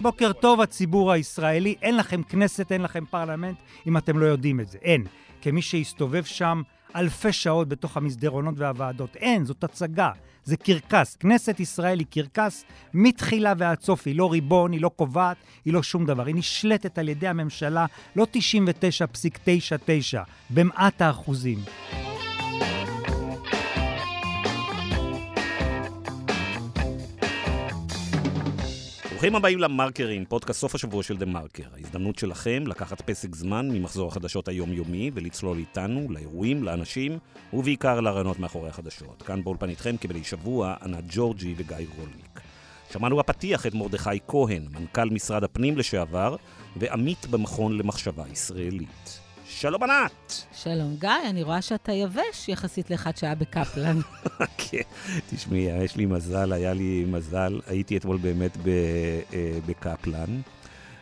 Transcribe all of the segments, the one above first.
בוקר טוב, הציבור הישראלי. אין לכם כנסת, אין לכם פרלמנט, אם אתם לא יודעים את זה. אין. כמי שהסתובב שם אלפי שעות בתוך המסדרונות והוועדות. אין, זאת הצגה. זה קרקס. כנסת ישראל היא קרקס מתחילה ועד סוף. היא לא ריבון, היא לא קובעת, היא לא שום דבר. היא נשלטת על ידי הממשלה, לא 99.99, במעט האחוזים. ברוכים הבאים למרקרים, פודקאסט סוף השבוע של דה מרקר. ההזדמנות שלכם לקחת פסק זמן ממחזור החדשות היומיומי ולצלול איתנו לאירועים, לאנשים, ובעיקר לרעיונות מאחורי החדשות. כאן באולפן איתכם כבדי שבוע, ענת ג'ורג'י וגיא רולניק. שמענו בפתיח את מרדכי כהן, מנכ"ל משרד הפנים לשעבר, ועמית במכון למחשבה ישראלית. שלום ענת! שלום גיא, אני רואה שאתה יבש יחסית לאחד שהיה בקפלן. כן, תשמעי, יש לי מזל, היה לי מזל, הייתי אתמול באמת אה, בקפלן,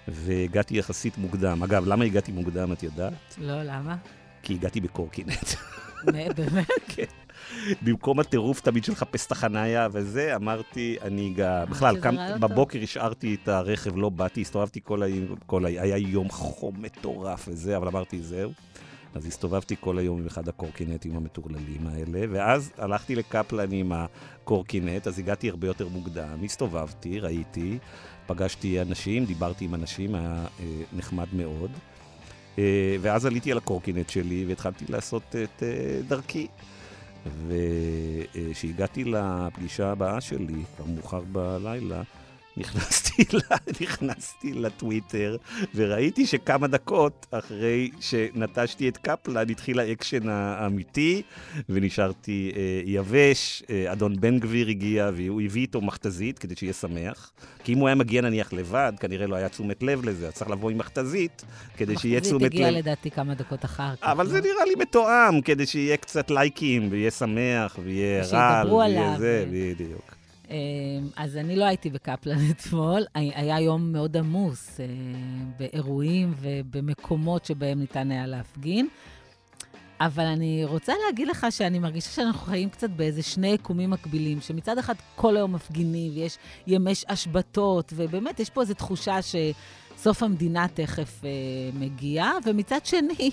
והגעתי יחסית מוקדם. אגב, למה הגעתי מוקדם, את יודעת? לא, למה? כי הגעתי בקורקינט. באמת? כן. במקום הטירוף תמיד של לחפש את החניה וזה, אמרתי, אני אגע... בכלל, קם, בבוקר השארתי את הרכב, לא באתי, הסתובבתי כל היום, כל היום, היה יום חום מטורף וזה, אבל אמרתי, זהו. אז הסתובבתי כל היום עם אחד הקורקינטים המטורללים האלה, ואז הלכתי לקפלן עם הקורקינט, אז הגעתי הרבה יותר מוקדם, הסתובבתי, ראיתי, פגשתי אנשים, דיברתי עם אנשים, היה אה, נחמד מאוד. אה, ואז עליתי על הקורקינט שלי והתחלתי לעשות את אה, דרכי. וכשהגעתי לפגישה הבאה שלי, כבר מאוחר בלילה, נכנסתי, נכנסתי לטוויטר וראיתי שכמה דקות אחרי שנטשתי את קפלן התחיל האקשן האמיתי ונשארתי אה, יבש. אה, אדון בן גביר הגיע והוא הביא איתו מכתזית כדי שיהיה שמח. כי אם הוא היה מגיע נניח לבד, כנראה לא היה תשומת לב לזה, אז צריך לבוא עם מכתזית כדי שיהיה תשומת לב. מכתזית הגיעה לדעתי כמה דקות אחר כך. אבל לא? זה נראה לי מתואם, כדי שיהיה קצת לייקים ויהיה שמח ויהיה רעל. שידברו עליו. זה, בדיוק. אמ, אז אני לא הייתי בקפלן אתמול, היה יום מאוד עמוס אה, באירועים ובמקומות שבהם ניתן היה להפגין. אבל אני רוצה להגיד לך שאני מרגישה שאנחנו חיים קצת באיזה שני יקומים מקבילים, שמצד אחד כל היום מפגינים, ויש ימי השבתות, ובאמת יש פה איזו תחושה שסוף המדינה תכף אה, מגיע, ומצד שני,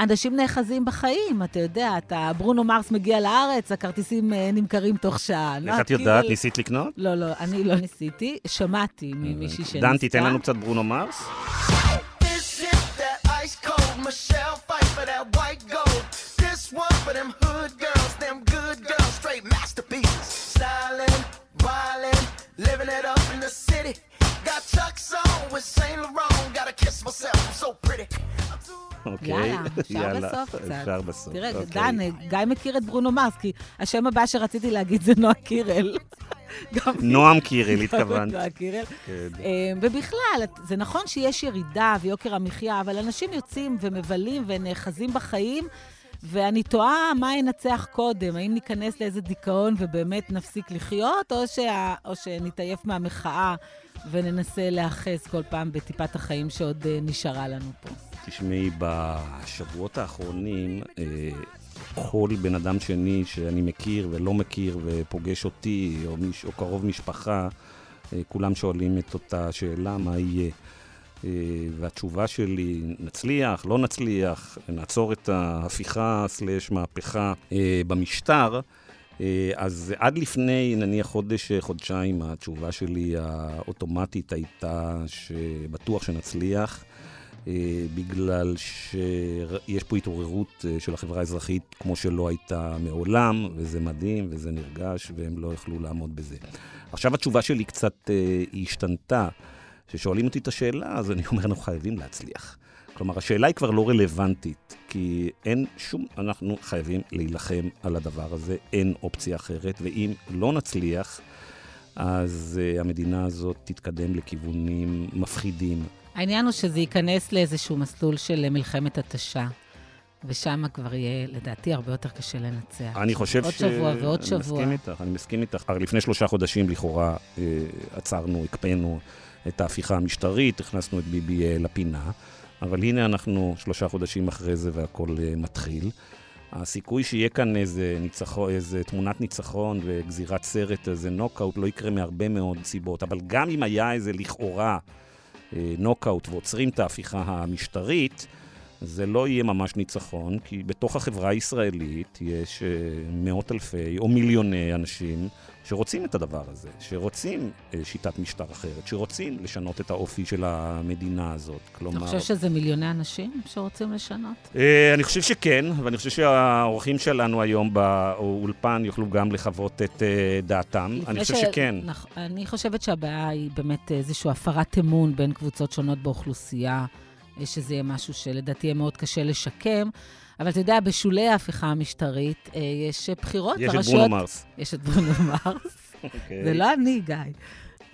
אנשים נאחזים בחיים, אתה יודע, אתה, ברונו מרס מגיע לארץ, הכרטיסים uh, נמכרים תוך שעה. איך את יודעת? כאילו... ניסית לקנות? לא, לא, אני לא ניסיתי, שמעתי ממישהי שניסתה. דן, תיתן לנו קצת ברונו מרס. living it up in the city. Got Chuck's on with Saint Laurent. Gotta kiss myself, I'm so pretty. אוקיי. יאללה, אפשר בסוף קצת. אפשר בסוף. תראה, אוקיי. דן, גיא מכיר את ברונו מרס, כי השם הבא שרציתי להגיד זה נועה קירל. נועם קירל, התכוונת. נועה קירל. כן. אה, ובכלל, זה נכון שיש ירידה ויוקר המחיה, אבל אנשים יוצאים ומבלים ונאחזים בחיים. ואני תוהה מה ינצח קודם, האם ניכנס לאיזה דיכאון ובאמת נפסיק לחיות, או, שה, או שנתעייף מהמחאה וננסה להאחז כל פעם בטיפת החיים שעוד uh, נשארה לנו פה. תשמעי, בשבועות האחרונים, uh, כל בן אדם שני שאני מכיר ולא מכיר ופוגש אותי, או, מיש, או קרוב משפחה, uh, כולם שואלים את אותה שאלה, מה יהיה? Uh, והתשובה שלי, נצליח, לא נצליח, נעצור את ההפיכה סלש מהפכה uh, במשטר. אה, אז עד לפני, נניח חודש, חודשיים, התשובה שלי האוטומטית הייתה שבטוח שנצליח, אה, בגלל שיש פה התעוררות אה, של החברה האזרחית כמו שלא הייתה מעולם, וזה מדהים וזה נרגש, והם לא יכלו לעמוד בזה. עכשיו התשובה שלי קצת השתנתה. כששואלים אותי את השאלה, אז אני אומר, אנחנו חייבים להצליח. כלומר, השאלה היא כבר לא רלוונטית, כי אין שום, אנחנו חייבים להילחם על הדבר הזה, אין אופציה אחרת, ואם לא נצליח, אז uh, המדינה הזאת תתקדם לכיוונים מפחידים. העניין הוא שזה ייכנס לאיזשהו מסלול של מלחמת התשה. ושם כבר יהיה, לדעתי, הרבה יותר קשה לנצח. אני חושב עוד ש... עוד שבוע ועוד אני שבוע. אני מסכים איתך, אני מסכים איתך. הרי לפני שלושה חודשים, לכאורה, אה, עצרנו, הקפאנו את ההפיכה המשטרית, הכנסנו את ביבי אה, לפינה. אבל הנה אנחנו שלושה חודשים אחרי זה והכל uh, מתחיל. הסיכוי שיהיה כאן איזה, ניצחו, איזה תמונת ניצחון וגזירת סרט, איזה נוקאוט, לא יקרה מהרבה מאוד סיבות. אבל גם אם היה איזה לכאורה אה, נוקאוט ועוצרים את ההפיכה המשטרית, זה לא יהיה ממש ניצחון, כי בתוך החברה הישראלית יש אה, מאות אלפי או מיליוני אנשים שרוצים את הדבר הזה, שרוצים אה, שיטת משטר אחרת, שרוצים לשנות את האופי של המדינה הזאת. כלומר... אתה חושב שזה מיליוני אנשים שרוצים לשנות? אה, אני חושב שכן, ואני חושב שהאורחים שלנו היום באולפן יוכלו גם לחוות את דעתם. אני חושב ש... שכן. נכ... אני חושבת שהבעיה היא באמת איזושהי הפרת אמון בין קבוצות שונות באוכלוסייה. שזה יהיה משהו שלדעתי יהיה מאוד קשה לשקם. אבל אתה יודע, בשולי ההפיכה המשטרית אה, יש בחירות יש לרשויות... יש את ברונו מרס. יש את ברונו מרס. אוקיי. זה לא אני, גיא.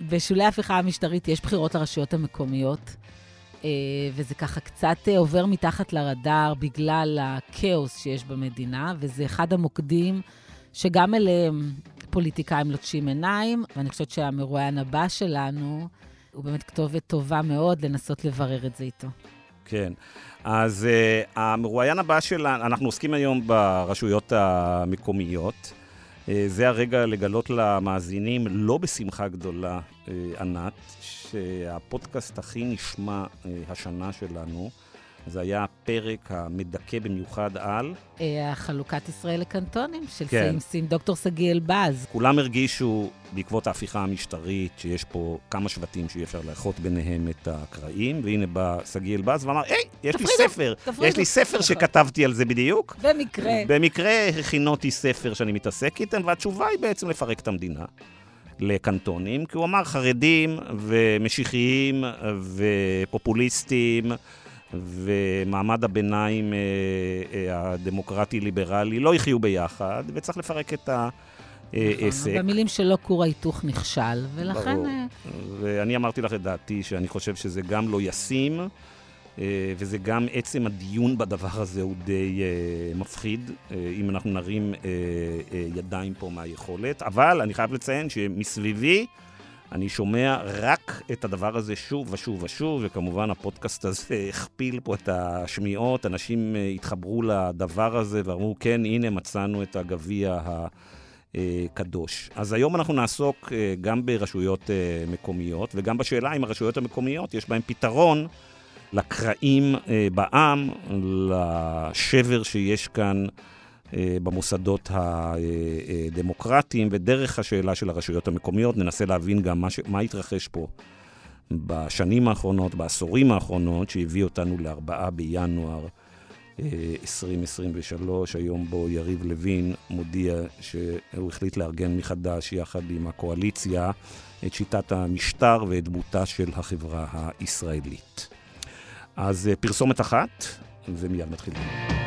בשולי ההפיכה המשטרית יש בחירות לרשויות המקומיות, אה, וזה ככה קצת אה, עובר מתחת לרדאר בגלל הכאוס שיש במדינה, וזה אחד המוקדים שגם אליהם פוליטיקאים לוטשים עיניים, ואני חושבת שהמרואיין הבא שלנו הוא באמת כתובת טובה מאוד לנסות לברר את זה איתו. כן. אז uh, המרואיין הבא שלנו, אנחנו עוסקים היום ברשויות המקומיות. Uh, זה הרגע לגלות למאזינים, לא בשמחה גדולה, uh, ענת, שהפודקאסט הכי נשמע uh, השנה שלנו. זה היה הפרק המדכא במיוחד על... החלוקת ישראל לקנטונים של כן. סיימסים, דוקטור שגיא אלבז. כולם הרגישו, בעקבות ההפיכה המשטרית, שיש פה כמה שבטים שאי אפשר לאחות ביניהם את הקרעים, והנה בא שגיא אלבז ואמר, היי, יש לי ספר, יש לי ספר שכתבתי על זה בדיוק. במקרה. במקרה הכינותי ספר שאני מתעסק איתם, והתשובה היא בעצם לפרק את המדינה. לקנטונים, כי הוא אמר חרדים ומשיחיים ופופוליסטים ומעמד הביניים אה, אה, הדמוקרטי-ליברלי לא יחיו ביחד, וצריך לפרק את העסק. נכון, במילים שלו כור ההיתוך נכשל, ולכן... ברור. אה, ואני אמרתי לך את דעתי, שאני חושב שזה גם לא ישים, וזה גם עצם הדיון בדבר הזה הוא די מפחיד, אם אנחנו נרים ידיים פה מהיכולת. אבל אני חייב לציין שמסביבי... אני שומע רק את הדבר הזה שוב ושוב ושוב, וכמובן הפודקאסט הזה הכפיל פה את השמיעות, אנשים אה, התחברו לדבר הזה ואמרו, כן, הנה מצאנו את הגביע הקדוש. אז היום אנחנו נעסוק אה, גם ברשויות אה, מקומיות, וגם בשאלה אם הרשויות המקומיות יש בהן פתרון לקרעים בעם, לשבר שיש כאן. אה, במוסדות הדמוקרטיים, ודרך השאלה של הרשויות המקומיות ננסה להבין גם מה, ש... מה התרחש פה בשנים האחרונות, בעשורים האחרונות, שהביא אותנו ל-4 בינואר 2023, אה, היום בו יריב לוין מודיע שהוא החליט לארגן מחדש יחד עם הקואליציה את שיטת המשטר ואת דמותה של החברה הישראלית. אז אה, פרסומת אחת, ומיד מתחילים.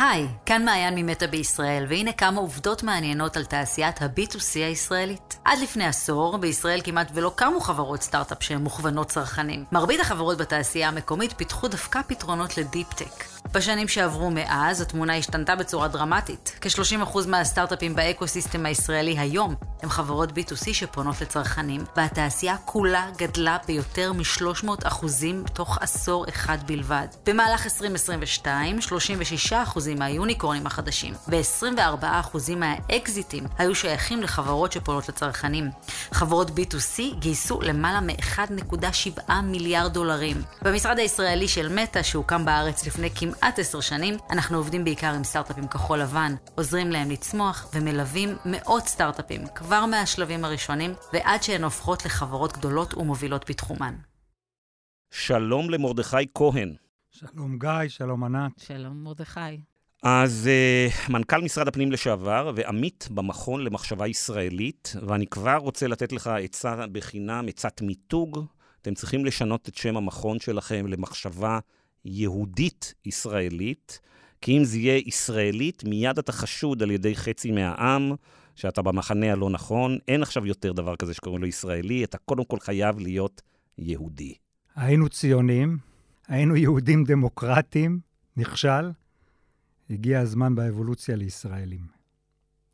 היי, כאן מעיין ממטא בישראל, והנה כמה עובדות מעניינות על תעשיית ה-B2C הישראלית. עד לפני עשור, בישראל כמעט ולא קמו חברות סטארט-אפ שהן מוכוונות צרכנים. מרבית החברות בתעשייה המקומית פיתחו דווקא פתרונות לדיפ-טק. בשנים שעברו מאז, התמונה השתנתה בצורה דרמטית. כ-30% מהסטארט-אפים באקו-סיסטם הישראלי היום הם חברות B2C שפונות לצרכנים, והתעשייה כולה גדלה ביותר מ-300% תוך עשור אחד בלבד. במהלך 2022, 36% מהיוניקורנים החדשים ו-24% מהאקזיטים היו שייכים לחברות שפונות לצרכנים. חברות B2C גייסו למעלה מ-1.7 מיליארד דולרים. במשרד הישראלי של מטא, שהוקם בארץ לפני כמעט עשר שנים, אנחנו עובדים בעיקר עם סטארט-אפים כחול לבן, עוזרים להם לצמוח ומלווים מאות סטארט-אפים כבר מהשלבים הראשונים ועד שהן הופכות לחברות גדולות ומובילות בתחומן. שלום למרדכי כהן. שלום גיא, שלום ענת. שלום מרדכי. אז uh, מנכ"ל משרד הפנים לשעבר ועמית במכון למחשבה ישראלית, ואני כבר רוצה לתת לך עצה בחינם, עצת מיתוג. אתם צריכים לשנות את שם המכון שלכם למחשבה יהודית ישראלית, כי אם זה יהיה ישראלית, מיד אתה חשוד על ידי חצי מהעם, שאתה במחנה הלא נכון. אין עכשיו יותר דבר כזה שקוראים לו ישראלי, אתה קודם כל חייב להיות יהודי. היינו ציונים, היינו יהודים דמוקרטים, נכשל. הגיע הזמן באבולוציה לישראלים,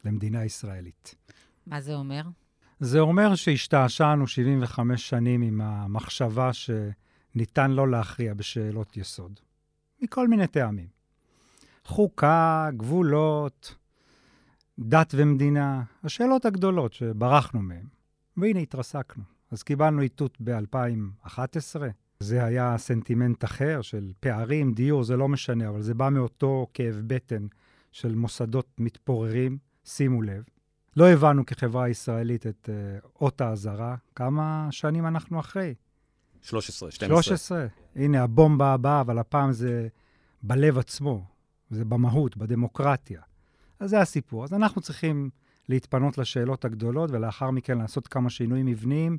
למדינה ישראלית. מה זה אומר? זה אומר שהשתעשענו 75 שנים עם המחשבה שניתן לא להכריע בשאלות יסוד, מכל מיני טעמים. חוקה, גבולות, דת ומדינה, השאלות הגדולות שברחנו מהן. והנה התרסקנו. אז קיבלנו איתות ב-2011. זה היה סנטימנט אחר של פערים, דיור, זה לא משנה, אבל זה בא מאותו כאב בטן של מוסדות מתפוררים, שימו לב. לא הבנו כחברה ישראלית את uh, אות האזהרה. כמה שנים אנחנו אחרי? 13, 12. 13. הנה, הבומבה הבאה, אבל הפעם זה בלב עצמו, זה במהות, בדמוקרטיה. אז זה הסיפור. אז אנחנו צריכים להתפנות לשאלות הגדולות, ולאחר מכן לעשות כמה שינויים מבניים.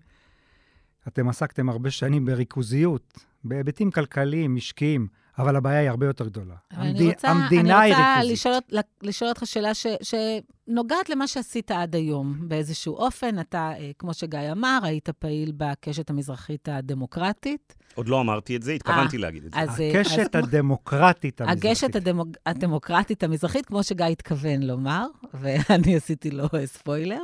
אתם עסקתם הרבה שנים בריכוזיות, בהיבטים כלכליים, משקיים, אבל הבעיה היא הרבה יותר גדולה. המד... אני רוצה, המדינה אני רוצה היא לשאול, לשאול אותך שאלה ש, שנוגעת למה שעשית עד היום באיזשהו אופן. אתה, אה, כמו שגיא אמר, היית פעיל בקשת המזרחית הדמוקרטית. עוד לא אמרתי את זה, התכוונתי 아, אה, להגיד את זה. אז, אה, הקשת אז, הדמוקרטית המזרחית. הקשת הדמוק, הדמוקרטית המזרחית, כמו שגיא התכוון לומר, ואני עשיתי לו ספוילר.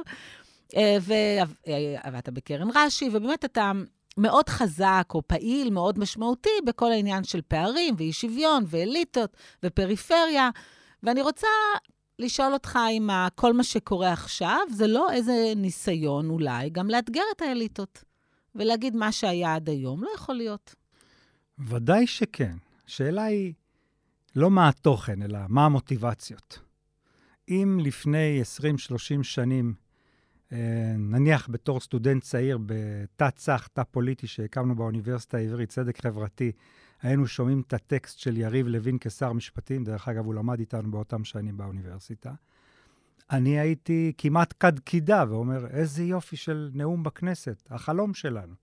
ואתה בקרן רש"י, ובאמת אתה מאוד חזק או פעיל, מאוד משמעותי בכל העניין של פערים ואי שוויון ואליטות ופריפריה. ואני רוצה לשאול אותך אם כל מה שקורה עכשיו זה לא איזה ניסיון אולי גם לאתגר את האליטות ולהגיד מה שהיה עד היום לא יכול להיות. ודאי שכן. השאלה היא לא מה התוכן, אלא מה המוטיבציות. אם לפני 20-30 שנים נניח בתור סטודנט צעיר בתא צח, תא פוליטי שהקמנו באוניברסיטה העברית, צדק חברתי, היינו שומעים את הטקסט של יריב לוין כשר משפטים, דרך אגב, הוא למד איתנו באותם שנים באוניברסיטה. אני הייתי כמעט כד קידה ואומר, איזה יופי של נאום בכנסת, החלום שלנו.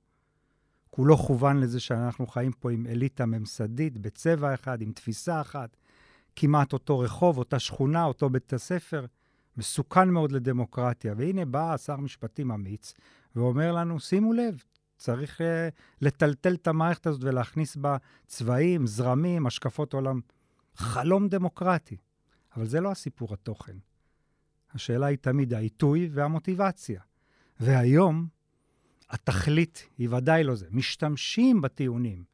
כולו כוון לזה שאנחנו חיים פה עם אליטה ממסדית, בצבע אחד, עם תפיסה אחת, כמעט אותו רחוב, אותה שכונה, אותו בית הספר. מסוכן מאוד לדמוקרטיה. והנה בא שר משפטים אמיץ ואומר לנו, שימו לב, צריך uh, לטלטל את המערכת הזאת ולהכניס בה צבעים, זרמים, השקפות עולם. חלום דמוקרטי. אבל זה לא הסיפור התוכן. השאלה היא תמיד העיתוי והמוטיבציה. והיום, התכלית היא ודאי לא זה. משתמשים בטיעונים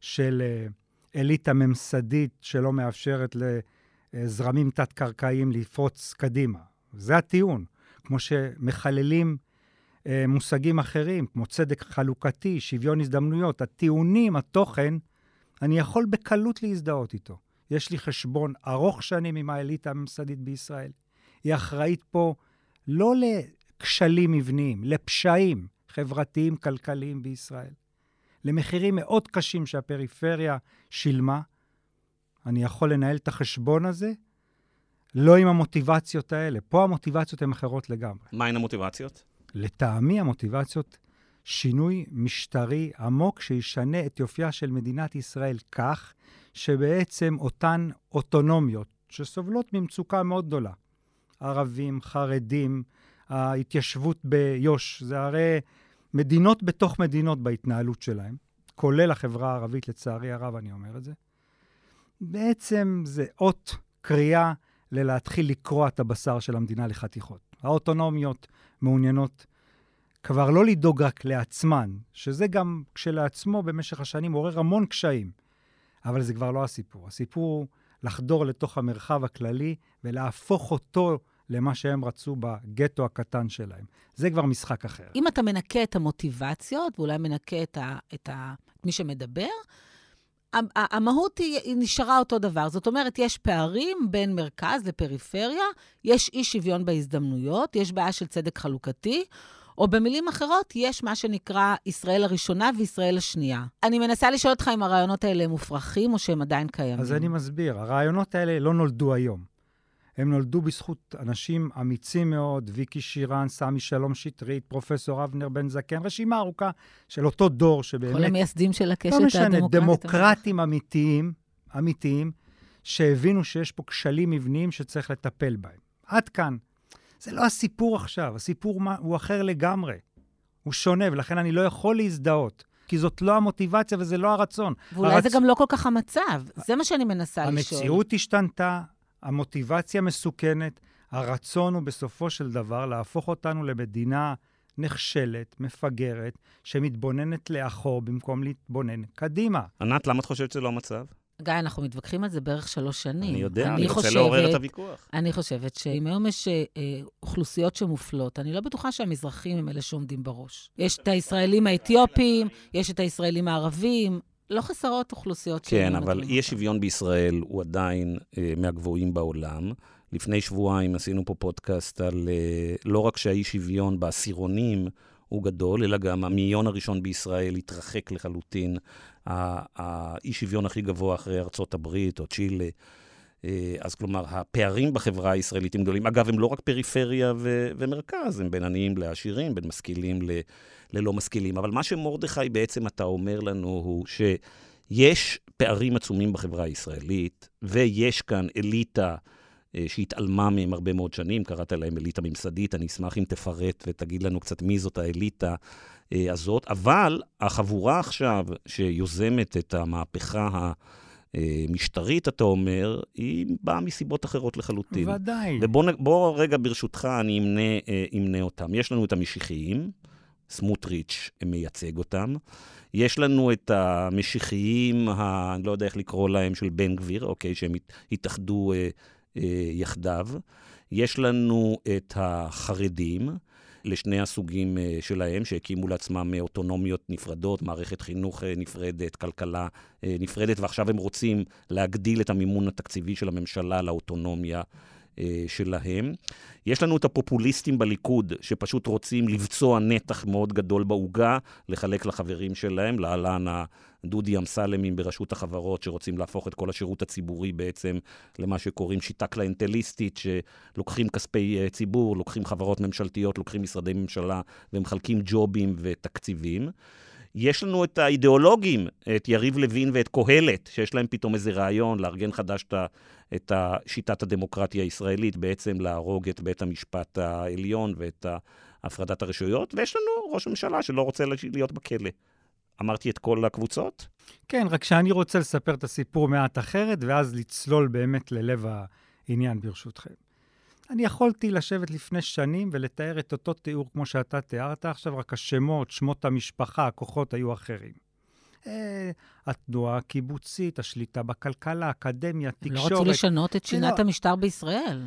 של uh, אליטה ממסדית שלא מאפשרת ל... אה, זרמים תת-קרקעיים לפרוץ קדימה. זה הטיעון. כמו שמחללים אה, מושגים אחרים, כמו צדק חלוקתי, שוויון הזדמנויות, הטיעונים, התוכן, אני יכול בקלות להזדהות איתו. יש לי חשבון ארוך שנים עם האליטה הממסדית בישראל. היא אחראית פה לא לכשלים מבניים, לפשעים חברתיים, כלכליים בישראל. למחירים מאוד קשים שהפריפריה שילמה, אני יכול לנהל את החשבון הזה לא עם המוטיבציות האלה. פה המוטיבציות הן אחרות לגמרי. מהן המוטיבציות? לטעמי המוטיבציות, שינוי משטרי עמוק שישנה את יופייה של מדינת ישראל כך שבעצם אותן אוטונומיות שסובלות ממצוקה מאוד גדולה, ערבים, חרדים, ההתיישבות ביו"ש, זה הרי מדינות בתוך מדינות בהתנהלות שלהם, כולל החברה הערבית, לצערי הרב, אני אומר את זה. בעצם זה אות קריאה ללהתחיל לקרוע את הבשר של המדינה לחתיכות. האוטונומיות מעוניינות כבר לא לדאוג רק לעצמן, שזה גם כשלעצמו במשך השנים עורר המון קשיים, אבל זה כבר לא הסיפור. הסיפור הוא לחדור לתוך המרחב הכללי ולהפוך אותו למה שהם רצו בגטו הקטן שלהם. זה כבר משחק אחר. אם אתה מנקה את המוטיבציות, ואולי מנקה את, ה, את, ה, את מי שמדבר, המהות היא, היא נשארה אותו דבר. זאת אומרת, יש פערים בין מרכז לפריפריה, יש אי שוויון בהזדמנויות, יש בעיה של צדק חלוקתי, או במילים אחרות, יש מה שנקרא ישראל הראשונה וישראל השנייה. אני מנסה לשאול אותך אם הרעיונות האלה הם מופרכים או שהם עדיין קיימים. אז אני מסביר, הרעיונות האלה לא נולדו היום. הם נולדו בזכות אנשים אמיצים מאוד, ויקי שירן, סמי שלום שטרית, פרופסור אבנר בן זקן, רשימה ארוכה של אותו דור שבאמת... כל המייסדים של הקשת לא משנה, הדמוקרטית. דמוקרטים אמיתיים, אמיתיים, שהבינו שיש פה כשלים מבניים שצריך לטפל בהם. עד כאן. זה לא הסיפור עכשיו, הסיפור הוא אחר לגמרי. הוא שונה, ולכן אני לא יכול להזדהות. כי זאת לא המוטיבציה וזה לא הרצון. ואולי הרצ... זה גם לא כל כך המצב. זה מה שאני מנסה המציאות לשאול. המציאות השתנתה, המוטיבציה מסוכנת, הרצון הוא בסופו של דבר להפוך אותנו למדינה נחשלת, מפגרת, שמתבוננת לאחור במקום להתבונן קדימה. ענת, למה את חושבת שזה לא המצב? גיא, אנחנו מתווכחים על זה בערך שלוש שנים. אני יודע, אני רוצה לעורר את הוויכוח. אני חושבת שאם היום יש אה, אוכלוסיות שמופלות, אני לא בטוחה שהמזרחים הם אלה שעומדים בראש. יש את הישראלים האתיופים, יש את הישראלים הערבים, לא חסרות אוכלוסיות כן, אבל אי השוויון בישראל הוא עדיין אה, מהגבוהים בעולם. לפני שבועיים עשינו פה פודקאסט על אה, לא רק שהאי שוויון בעשירונים הוא גדול, אלא גם המאיון הראשון בישראל התרחק לחלוטין. האי שוויון הכי גבוה אחרי ארצות הברית או צ'ילה. אה, אז כלומר, הפערים בחברה הישראלית הם גדולים. אגב, הם לא רק פריפריה ו- ומרכז, הם בין עניים לעשירים, בין משכילים ל- ללא משכילים. אבל מה שמרדכי בעצם אתה אומר לנו הוא שיש פערים עצומים בחברה הישראלית, ויש כאן אליטה אה, שהתעלמה מהם הרבה מאוד שנים, קראת להם אליטה ממסדית, אני אשמח אם תפרט ותגיד לנו קצת מי זאת האליטה אה, הזאת. אבל החבורה עכשיו שיוזמת את המהפכה המשטרית, אתה אומר, היא באה מסיבות אחרות לחלוטין. ודאי. ובוא רגע, ברשותך, אני אמנה, אה, אמנה אותם. יש לנו את המשיחיים, סמוטריץ' מייצג אותם. יש לנו את המשיחיים, ה, אני לא יודע איך לקרוא להם, של בן גביר, אוקיי, שהם התאחדו אה, אה, יחדיו. יש לנו את החרדים, לשני הסוגים אה, שלהם, שהקימו לעצמם אה, אוטונומיות נפרדות, מערכת חינוך אה, נפרדת, כלכלה נפרדת, ועכשיו הם רוצים להגדיל את המימון התקציבי של הממשלה לאוטונומיה שלהם. יש לנו את הפופוליסטים בליכוד, שפשוט רוצים לבצוע נתח מאוד גדול בעוגה, לחלק לחברים שלהם, להלן הדודי אמסלמים ברשות החברות, שרוצים להפוך את כל השירות הציבורי בעצם למה שקוראים שיטה קליינטליסטית, שלוקחים כספי אה, ציבור, לוקחים חברות ממשלתיות, לוקחים משרדי ממשלה ומחלקים ג'ובים ותקציבים. יש לנו את האידיאולוגים, את יריב לוין ואת קהלת, שיש להם פתאום איזה רעיון לארגן חדש את שיטת הדמוקרטיה הישראלית, בעצם להרוג את בית המשפט העליון ואת הפרדת הרשויות, ויש לנו ראש ממשלה שלא רוצה להיות בכלא. אמרתי את כל הקבוצות? כן, רק שאני רוצה לספר את הסיפור מעט אחרת, ואז לצלול באמת ללב העניין, ברשותכם. אני יכולתי לשבת לפני שנים ולתאר את אותו תיאור כמו שאתה תיארת עכשיו, רק השמות, שמות המשפחה, הכוחות היו אחרים. אה, התנועה הקיבוצית, השליטה בכלכלה, אקדמיה, תקשורת. לא רצו לשנות את שינת לא... המשטר בישראל.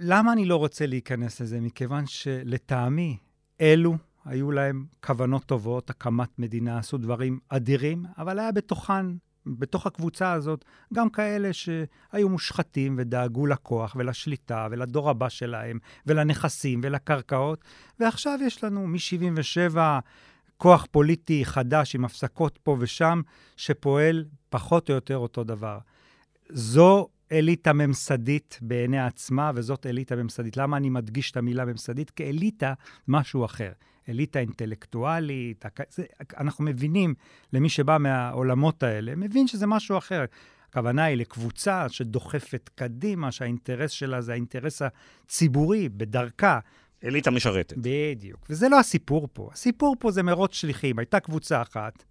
למה אני לא רוצה להיכנס לזה? מכיוון שלטעמי, אלו היו להם כוונות טובות, הקמת מדינה, עשו דברים אדירים, אבל היה בתוכן בתוך הקבוצה הזאת גם כאלה שהיו מושחתים ודאגו לכוח ולשליטה ולדור הבא שלהם ולנכסים ולקרקעות, ועכשיו יש לנו מ-77' כוח פוליטי חדש עם הפסקות פה ושם, שפועל פחות או יותר אותו דבר. זו אליטה ממסדית בעיני עצמה, וזאת אליטה ממסדית. למה אני מדגיש את המילה ממסדית? כי אליטה, משהו אחר. אליטה אינטלקטואלית, זה, אנחנו מבינים, למי שבא מהעולמות האלה, מבין שזה משהו אחר. הכוונה היא לקבוצה שדוחפת קדימה, שהאינטרס שלה זה האינטרס הציבורי בדרכה. אליטה משרתת. בדיוק. וזה לא הסיפור פה. הסיפור פה זה מרוץ שליחים. הייתה קבוצה אחת,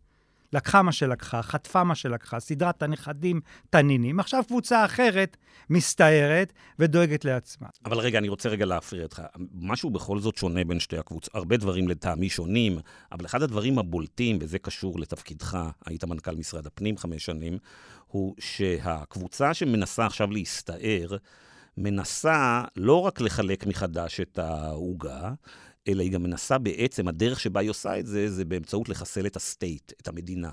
לקחה מה שלקחה, חטפה מה שלקחה, סידרה את הנכדים, את הנינים. עכשיו קבוצה אחרת מסתערת ודואגת לעצמה. אבל רגע, אני רוצה רגע להפריע אותך. משהו בכל זאת שונה בין שתי הקבוצות. הרבה דברים לטעמי שונים, אבל אחד הדברים הבולטים, וזה קשור לתפקידך, היית מנכ"ל משרד הפנים חמש שנים, הוא שהקבוצה שמנסה עכשיו להסתער, מנסה לא רק לחלק מחדש את העוגה, אלא היא גם מנסה בעצם, הדרך שבה היא עושה את זה, זה באמצעות לחסל את הסטייט, את המדינה.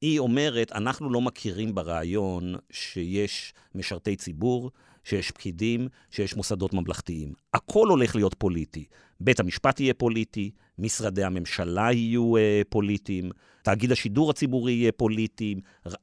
היא אומרת, אנחנו לא מכירים ברעיון שיש משרתי ציבור, שיש פקידים, שיש מוסדות ממלכתיים. הכל הולך להיות פוליטי. בית המשפט יהיה פוליטי, משרדי הממשלה יהיו אה, פוליטיים, תאגיד השידור הציבורי יהיה פוליטי,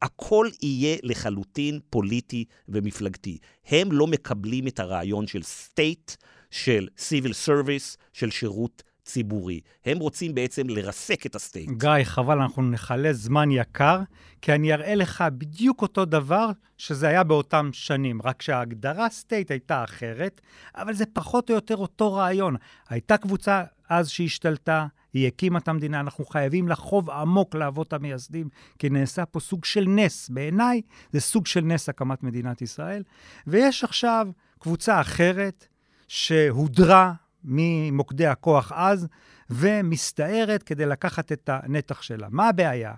הכל יהיה לחלוטין פוליטי ומפלגתי. הם לא מקבלים את הרעיון של state, של civil service, של שירות ציבורי. הם רוצים בעצם לרסק את ה state. גיא, חבל, אנחנו נכלה זמן יקר, כי אני אראה לך בדיוק אותו דבר שזה היה באותם שנים, רק שההגדרה state הייתה אחרת, אבל זה פחות או יותר אותו רעיון. הייתה קבוצה אז שהשתלטה, היא הקימה את המדינה, אנחנו חייבים לחוב עמוק לאבות המייסדים, כי נעשה פה סוג של נס. בעיניי זה סוג של נס הקמת מדינת ישראל. ויש עכשיו קבוצה אחרת, שהודרה ממוקדי הכוח אז, ומסתערת כדי לקחת את הנתח שלה. מה הבעיה?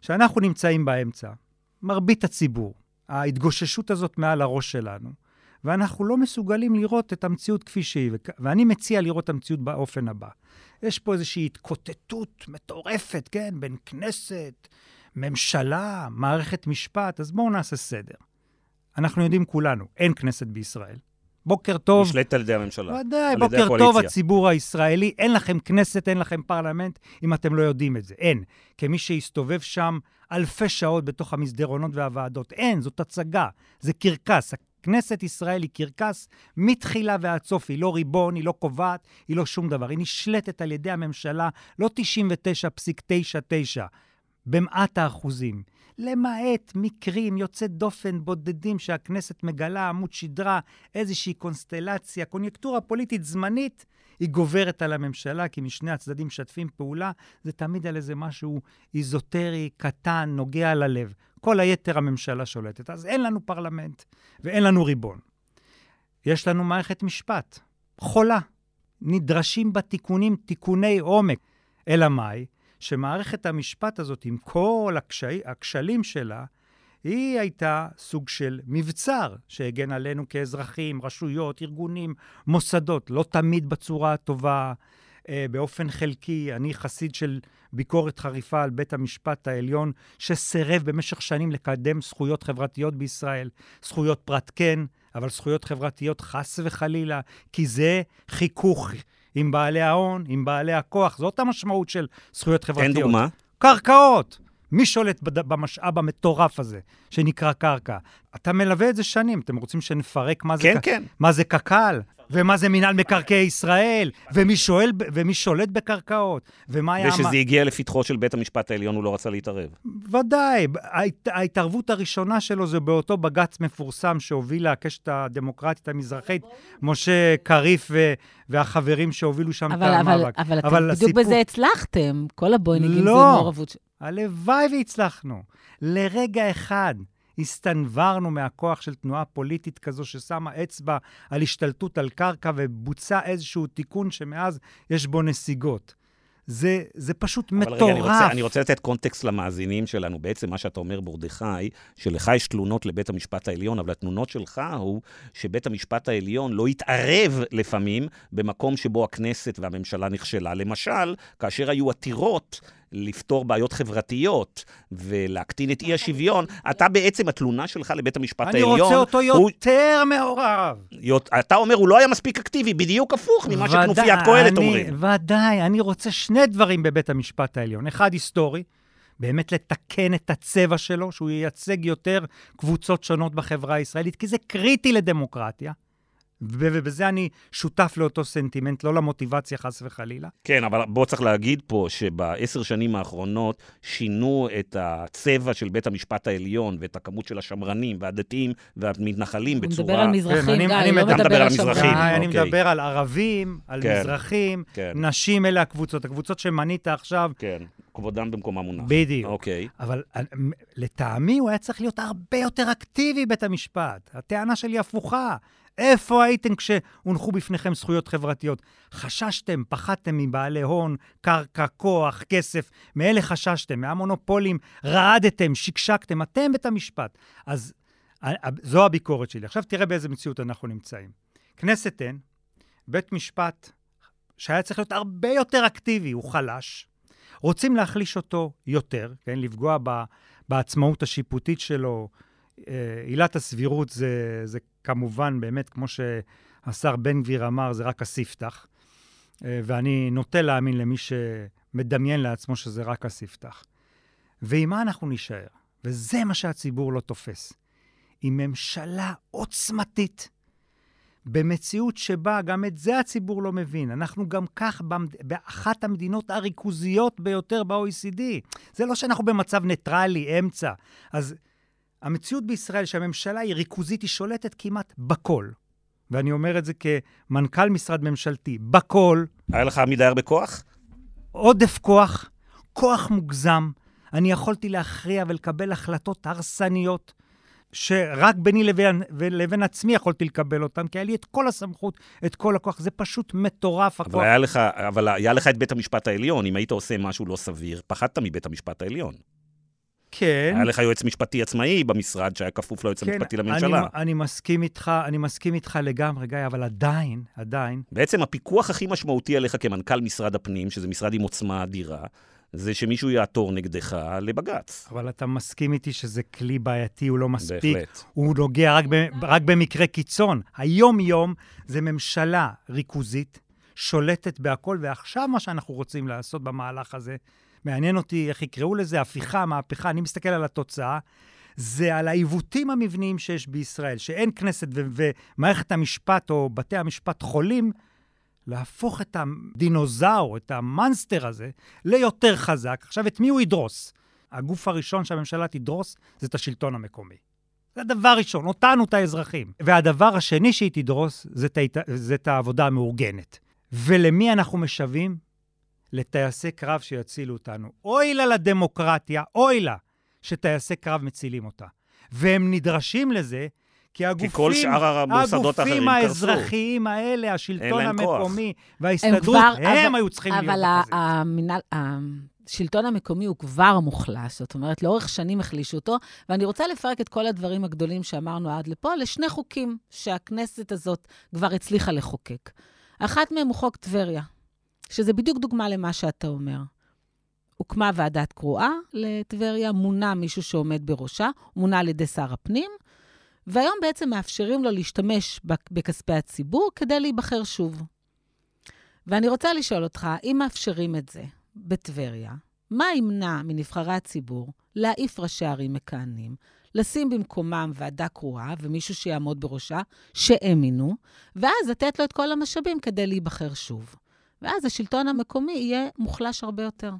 שאנחנו נמצאים באמצע, מרבית הציבור, ההתגוששות הזאת מעל הראש שלנו, ואנחנו לא מסוגלים לראות את המציאות כפי שהיא, ואני מציע לראות את המציאות באופן הבא. יש פה איזושהי התקוטטות מטורפת, כן, בין כנסת, ממשלה, מערכת משפט, אז בואו נעשה סדר. אנחנו יודעים כולנו, אין כנסת בישראל. בוקר טוב. נשלטת על ידי הממשלה. ודאי, בוקר טוב, הציבור הישראלי. אין לכם כנסת, אין לכם פרלמנט, אם אתם לא יודעים את זה. אין. כמי שהסתובב שם אלפי שעות בתוך המסדרונות והוועדות. אין, זאת הצגה, זה קרקס. כנסת ישראל היא קרקס מתחילה ועד סוף, היא לא ריבון, היא לא קובעת, היא לא שום דבר. היא נשלטת על ידי הממשלה, לא 99.99, במעט האחוזים. למעט מקרים יוצא דופן בודדים שהכנסת מגלה עמוד שדרה, איזושהי קונסטלציה, קוניונקטורה פוליטית זמנית, היא גוברת על הממשלה, כי משני הצדדים משתפים פעולה, זה תמיד על איזה משהו איזוטרי, קטן, נוגע ללב. כל היתר הממשלה שולטת. אז אין לנו פרלמנט ואין לנו ריבון. יש לנו מערכת משפט, חולה. נדרשים בה תיקונים, תיקוני עומק. אלא מאי? שמערכת המשפט הזאת, עם כל הקשי, הכשלים שלה, היא הייתה סוג של מבצר שהגן עלינו כאזרחים, רשויות, ארגונים, מוסדות, לא תמיד בצורה הטובה, אה, באופן חלקי. אני חסיד של ביקורת חריפה על בית המשפט העליון, שסירב במשך שנים לקדם זכויות חברתיות בישראל. זכויות פרט כן, אבל זכויות חברתיות חס וחלילה, כי זה חיכוך עם בעלי ההון, עם בעלי הכוח. זאת המשמעות של זכויות חברתיות. תן דוגמה. קרקעות. מי שולט במשאב המטורף הזה, שנקרא קרקע? אתה מלווה את זה שנים, אתם רוצים שנפרק מה זה, כן, כן. מה זה קק"ל? ומה זה מינהל מקרקעי ישראל, ומי, שואל, ומי שולט בקרקעות, ומה היה... ושזה הגיע לפתחו של בית המשפט העליון, הוא לא רצה להתערב. ודאי. ההת, ההתערבות הראשונה שלו זה באותו בג"ץ מפורסם שהובילה הקשת הדמוקרטית המזרחית, משה קריף ו, והחברים שהובילו שם אבל, את המאבק. אבל, אבל, אבל אתם בדיוק בזה הצלחתם, כל הבוינגים לא, זה מעורבות. הלוואי והצלחנו. לרגע אחד. הסתנוורנו מהכוח של תנועה פוליטית כזו ששמה אצבע על השתלטות על קרקע ובוצע איזשהו תיקון שמאז יש בו נסיגות. זה, זה פשוט אבל מטורף. אבל רגע, אני רוצה, אני רוצה לתת קונטקסט למאזינים שלנו. בעצם מה שאתה אומר, מרדכי, שלך יש תלונות לבית המשפט העליון, אבל התלונות שלך הוא שבית המשפט העליון לא התערב לפעמים במקום שבו הכנסת והממשלה נכשלה. למשל, כאשר היו עתירות לפתור בעיות חברתיות ולהקטין את אי השוויון, אתה בעצם, התלונה שלך לבית המשפט אני העליון... אני רוצה אותו יותר הוא... מעורב. אתה אומר, הוא לא היה מספיק אקטיבי, בדיוק הפוך ממה שכנופיית קהלת אומרים. ודאי, אני רוצה שני דברים בבית המשפט העליון. אחד, היסטורי. באמת לתקן את הצבע שלו, שהוא ייצג יותר קבוצות שונות בחברה הישראלית, כי זה קריטי לדמוקרטיה. ובזה אני שותף לאותו סנטימנט, לא למוטיבציה חס וחלילה. כן, אבל בוא צריך להגיד פה שבעשר שנים האחרונות שינו את הצבע של בית המשפט העליון ואת הכמות של השמרנים והדתיים והמתנחלים בצורה... הוא מדבר על מזרחים, כן, אני, אני לא מדבר על מזרחים. אני אוקיי. מדבר על ערבים, על כן, מזרחים, כן. נשים אלה הקבוצות, הקבוצות שמנית עכשיו. כן, כבודם במקומם מונח. בדיוק. אוקיי. אבל אה, לטעמי הוא היה צריך להיות הרבה יותר אקטיבי, בית המשפט. הטענה שלי הפוכה. איפה הייתם כשהונחו בפניכם זכויות חברתיות? חששתם, פחדתם מבעלי הון, קרקע, כוח, כסף. מאלה חששתם, מהמונופולים, רעדתם, שקשקתם. אתם בית המשפט. אז זו הביקורת שלי. עכשיו תראה באיזה מציאות אנחנו נמצאים. כנסת אין, בית משפט שהיה צריך להיות הרבה יותר אקטיבי, הוא חלש. רוצים להחליש אותו יותר, כן? לפגוע ב, בעצמאות השיפוטית שלו. אה, עילת הסבירות זה, זה כמובן, באמת, כמו שהשר בן גביר אמר, זה רק הספתח. אה, ואני נוטה להאמין למי שמדמיין לעצמו שזה רק הספתח. ועם מה אנחנו נישאר? וזה מה שהציבור לא תופס. עם ממשלה עוצמתית, במציאות שבה גם את זה הציבור לא מבין. אנחנו גם כך במד... באחת המדינות הריכוזיות ביותר ב-OECD. זה לא שאנחנו במצב ניטרלי, אמצע. אז המציאות בישראל שהממשלה היא ריכוזית, היא שולטת כמעט בכל. ואני אומר את זה כמנכ"ל משרד ממשלתי, בכל. היה לך עמיד דייר בכוח? עודף כוח, כוח מוגזם. אני יכולתי להכריע ולקבל החלטות הרסניות, שרק ביני לבין, לבין עצמי יכולתי לקבל אותם, כי היה לי את כל הסמכות, את כל הכוח. זה פשוט מטורף, אבל הכוח. היה לך, אבל היה לך את בית המשפט העליון. אם היית עושה משהו לא סביר, פחדת מבית המשפט העליון. כן. היה לך יועץ משפטי עצמאי במשרד שהיה כפוף ליועץ כן, המשפטי לממשלה. אני, אני מסכים איתך, אני מסכים איתך לגמרי, גיא, אבל עדיין, עדיין, בעצם הפיקוח הכי משמעותי עליך כמנכ"ל משרד הפנים, שזה משרד עם עוצמה אדירה, זה שמישהו יעתור נגדך לבג"ץ. אבל אתה מסכים איתי שזה כלי בעייתי, הוא לא מספיק. בהחלט. הוא נוגע רק, ב, רק במקרה קיצון. היום-יום זה ממשלה ריכוזית, שולטת בהכל, ועכשיו מה שאנחנו רוצים לעשות במהלך הזה, מעניין אותי איך יקראו לזה, הפיכה, מהפכה, אני מסתכל על התוצאה, זה על העיוותים המבניים שיש בישראל, שאין כנסת ו- ומערכת המשפט או בתי המשפט חולים, להפוך את הדינוזאור, את המאנסטר הזה, ליותר חזק. עכשיו, את מי הוא ידרוס? הגוף הראשון שהממשלה תדרוס זה את השלטון המקומי. זה הדבר ראשון, אותנו, את האזרחים. והדבר השני שהיא תדרוס. זה את העבודה המאורגנת. ולמי אנחנו משווים? לטייסי קרב שיצילו אותנו. אוי לה לדמוקרטיה, אוי לה שטייסי קרב מצילים אותה. והם נדרשים לזה כי הגופים, כי כל שאר המוסדות האחרים הגופים קרסו. האזרחיים האלה, השלטון להם כוח. המקומי הם וההסתדרות, כבר- הם אבל- היו צריכים להיות אבל ה- בחזית. המינהל, השלטון המקומי הוא כבר מוחלש, זאת אומרת, לאורך שנים החלישו אותו, ואני רוצה לפרק את כל הדברים הגדולים שאמרנו עד לפה לשני חוקים שהכנסת הזאת כבר הצליחה לחוקק. אחת מהם הוא חוק טבריה, שזה בדיוק דוגמה למה שאתה אומר. הוקמה ועדת קרואה לטבריה, מונה מישהו שעומד בראשה, מונה על ידי שר הפנים, והיום בעצם מאפשרים לו להשתמש בכ- בכספי הציבור כדי להיבחר שוב. ואני רוצה לשאול אותך, אם מאפשרים את זה בטבריה, מה ימנע מנבחרי הציבור להעיף ראשי ערים מכהנים, לשים במקומם ועדה קרואה ומישהו שיעמוד בראשה, שהם מינו, ואז לתת לו את כל המשאבים כדי להיבחר שוב. ואז השלטון המקומי יהיה מוחלש הרבה יותר.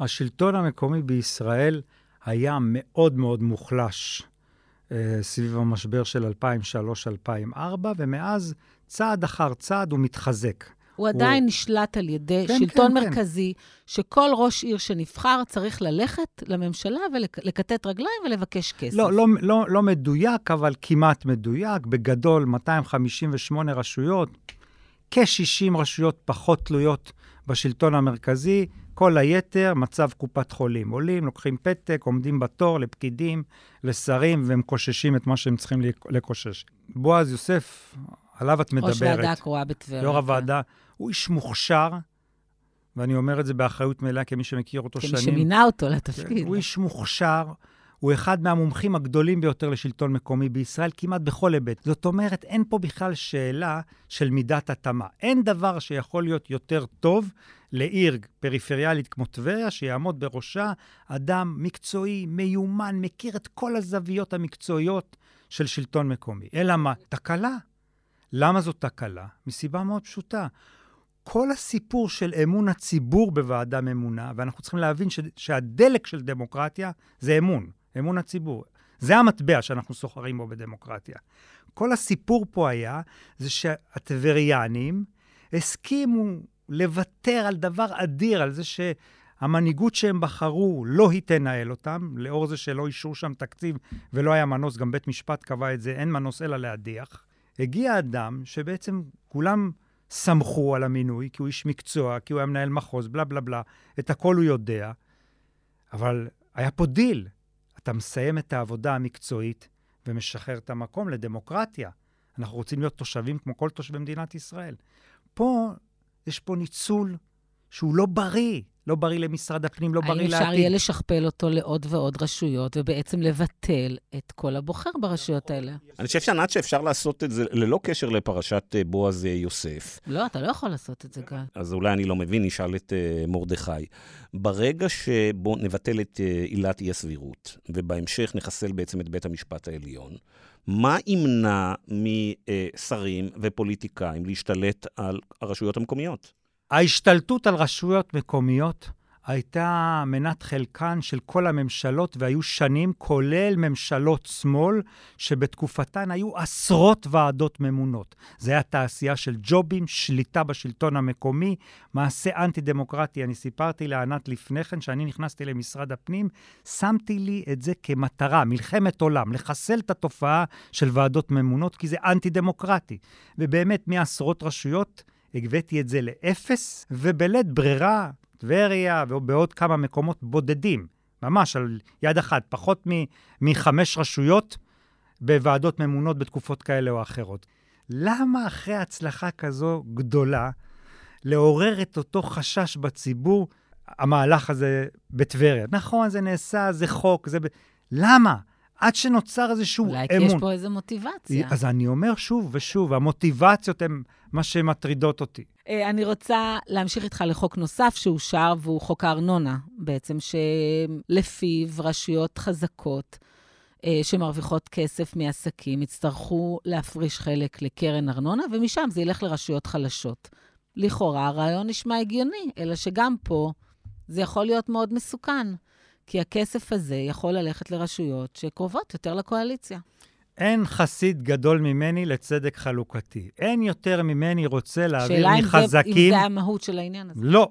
השלטון המקומי בישראל היה מאוד מאוד מוחלש אה, סביב המשבר של 2003-2004, ומאז, צעד אחר צעד, הוא מתחזק. הוא עדיין נשלט על ידי כן, שלטון כן, כן. מרכזי, שכל ראש עיר שנבחר צריך ללכת לממשלה ולכתת רגליים ולבקש כסף. לא, לא, לא, לא מדויק, אבל כמעט מדויק. בגדול, 258 רשויות, כ-60 רשויות פחות תלויות בשלטון המרכזי, כל היתר, מצב קופת חולים. עולים, לוקחים פתק, עומדים בתור לפקידים, לשרים, והם קוששים את מה שהם צריכים לקושש. בועז יוסף, עליו את מדברת. ראש ועדה הקרואה בטבריה. יו"ר כן. הוועדה, הוא איש מוכשר, ואני אומר את זה באחריות מלאה כמי שמכיר אותו כמי שנים. שמינה אותו לתפקיד. הוא איש מוכשר, הוא אחד מהמומחים הגדולים ביותר לשלטון מקומי בישראל, כמעט בכל היבט. זאת אומרת, אין פה בכלל שאלה של מידת התאמה. אין דבר שיכול להיות יותר טוב לעיר פריפריאלית כמו טבריה, שיעמוד בראשה אדם מקצועי, מיומן, מכיר את כל הזוויות המקצועיות של שלטון מקומי. אלא מה? תקלה. למה זאת תקלה? מסיבה מאוד פשוטה. כל הסיפור של אמון הציבור בוועדה ממונה, ואנחנו צריכים להבין ש, שהדלק של דמוקרטיה זה אמון, אמון הציבור. זה המטבע שאנחנו סוחרים בו בדמוקרטיה. כל הסיפור פה היה, זה שהטבריאנים הסכימו לוותר על דבר אדיר, על זה שהמנהיגות שהם בחרו לא היא תנהל אותם, לאור זה שלא אישרו שם תקציב ולא היה מנוס, גם בית משפט קבע את זה, אין מנוס אלא להדיח. הגיע אדם שבעצם כולם סמכו על המינוי, כי הוא איש מקצוע, כי הוא היה מנהל מחוז, בלה בלה בלה, את הכל הוא יודע, אבל היה פה דיל. אתה מסיים את העבודה המקצועית ומשחרר את המקום לדמוקרטיה. אנחנו רוצים להיות תושבים כמו כל תושבי מדינת ישראל. פה, יש פה ניצול שהוא לא בריא. לא בריא למשרד הפנים, לא בריא לעתיד. האם אפשר יהיה לשכפל אותו לעוד ועוד רשויות, ובעצם לבטל את כל הבוחר ברשויות האלה? אני חושב שענת שאפשר לעשות את זה ללא קשר לפרשת אה, בועז אה, יוסף. לא, אתה לא יכול לעשות את זה, גל. אז אולי אני לא מבין, נשאל את uh, מרדכי. ברגע שבו נבטל את עילת אי-הסבירות, ובהמשך נחסל בעצם את בית המשפט העליון, מה ימנע משרים ופוליטיקאים להשתלט על הרשויות המקומיות? ההשתלטות על רשויות מקומיות הייתה מנת חלקן של כל הממשלות, והיו שנים, כולל ממשלות שמאל, שבתקופתן היו עשרות ועדות ממונות. זה היה תעשייה של ג'ובים, שליטה בשלטון המקומי, מעשה אנטי-דמוקרטי. אני סיפרתי לענת לפני כן, שאני נכנסתי למשרד הפנים, שמתי לי את זה כמטרה, מלחמת עולם, לחסל את התופעה של ועדות ממונות, כי זה אנטי-דמוקרטי. ובאמת, מעשרות רשויות, הגביתי את זה לאפס, ובלית ברירה, טבריה ובעוד כמה מקומות בודדים, ממש על יד אחת, פחות מחמש רשויות בוועדות ממונות בתקופות כאלה או אחרות. למה אחרי הצלחה כזו גדולה, לעורר את אותו חשש בציבור, המהלך הזה בטבריה? נכון, זה נעשה, זה חוק, זה... למה? עד שנוצר איזשהו אולי אמון. אולי כי יש פה איזו מוטיבציה. אז אני אומר שוב ושוב, המוטיבציות הן מה שמטרידות אותי. אה, אני רוצה להמשיך איתך לחוק נוסף שאושר, והוא חוק הארנונה, בעצם, שלפיו רשויות חזקות אה, שמרוויחות כסף מעסקים יצטרכו להפריש חלק לקרן ארנונה, ומשם זה ילך לרשויות חלשות. לכאורה הרעיון נשמע הגיוני, אלא שגם פה זה יכול להיות מאוד מסוכן, כי הכסף הזה יכול ללכת לרשויות שקרובות יותר לקואליציה. אין חסיד גדול ממני לצדק חלוקתי. אין יותר ממני רוצה להעביר מחזקים... שאלה אם זה המהות של העניין הזה. לא.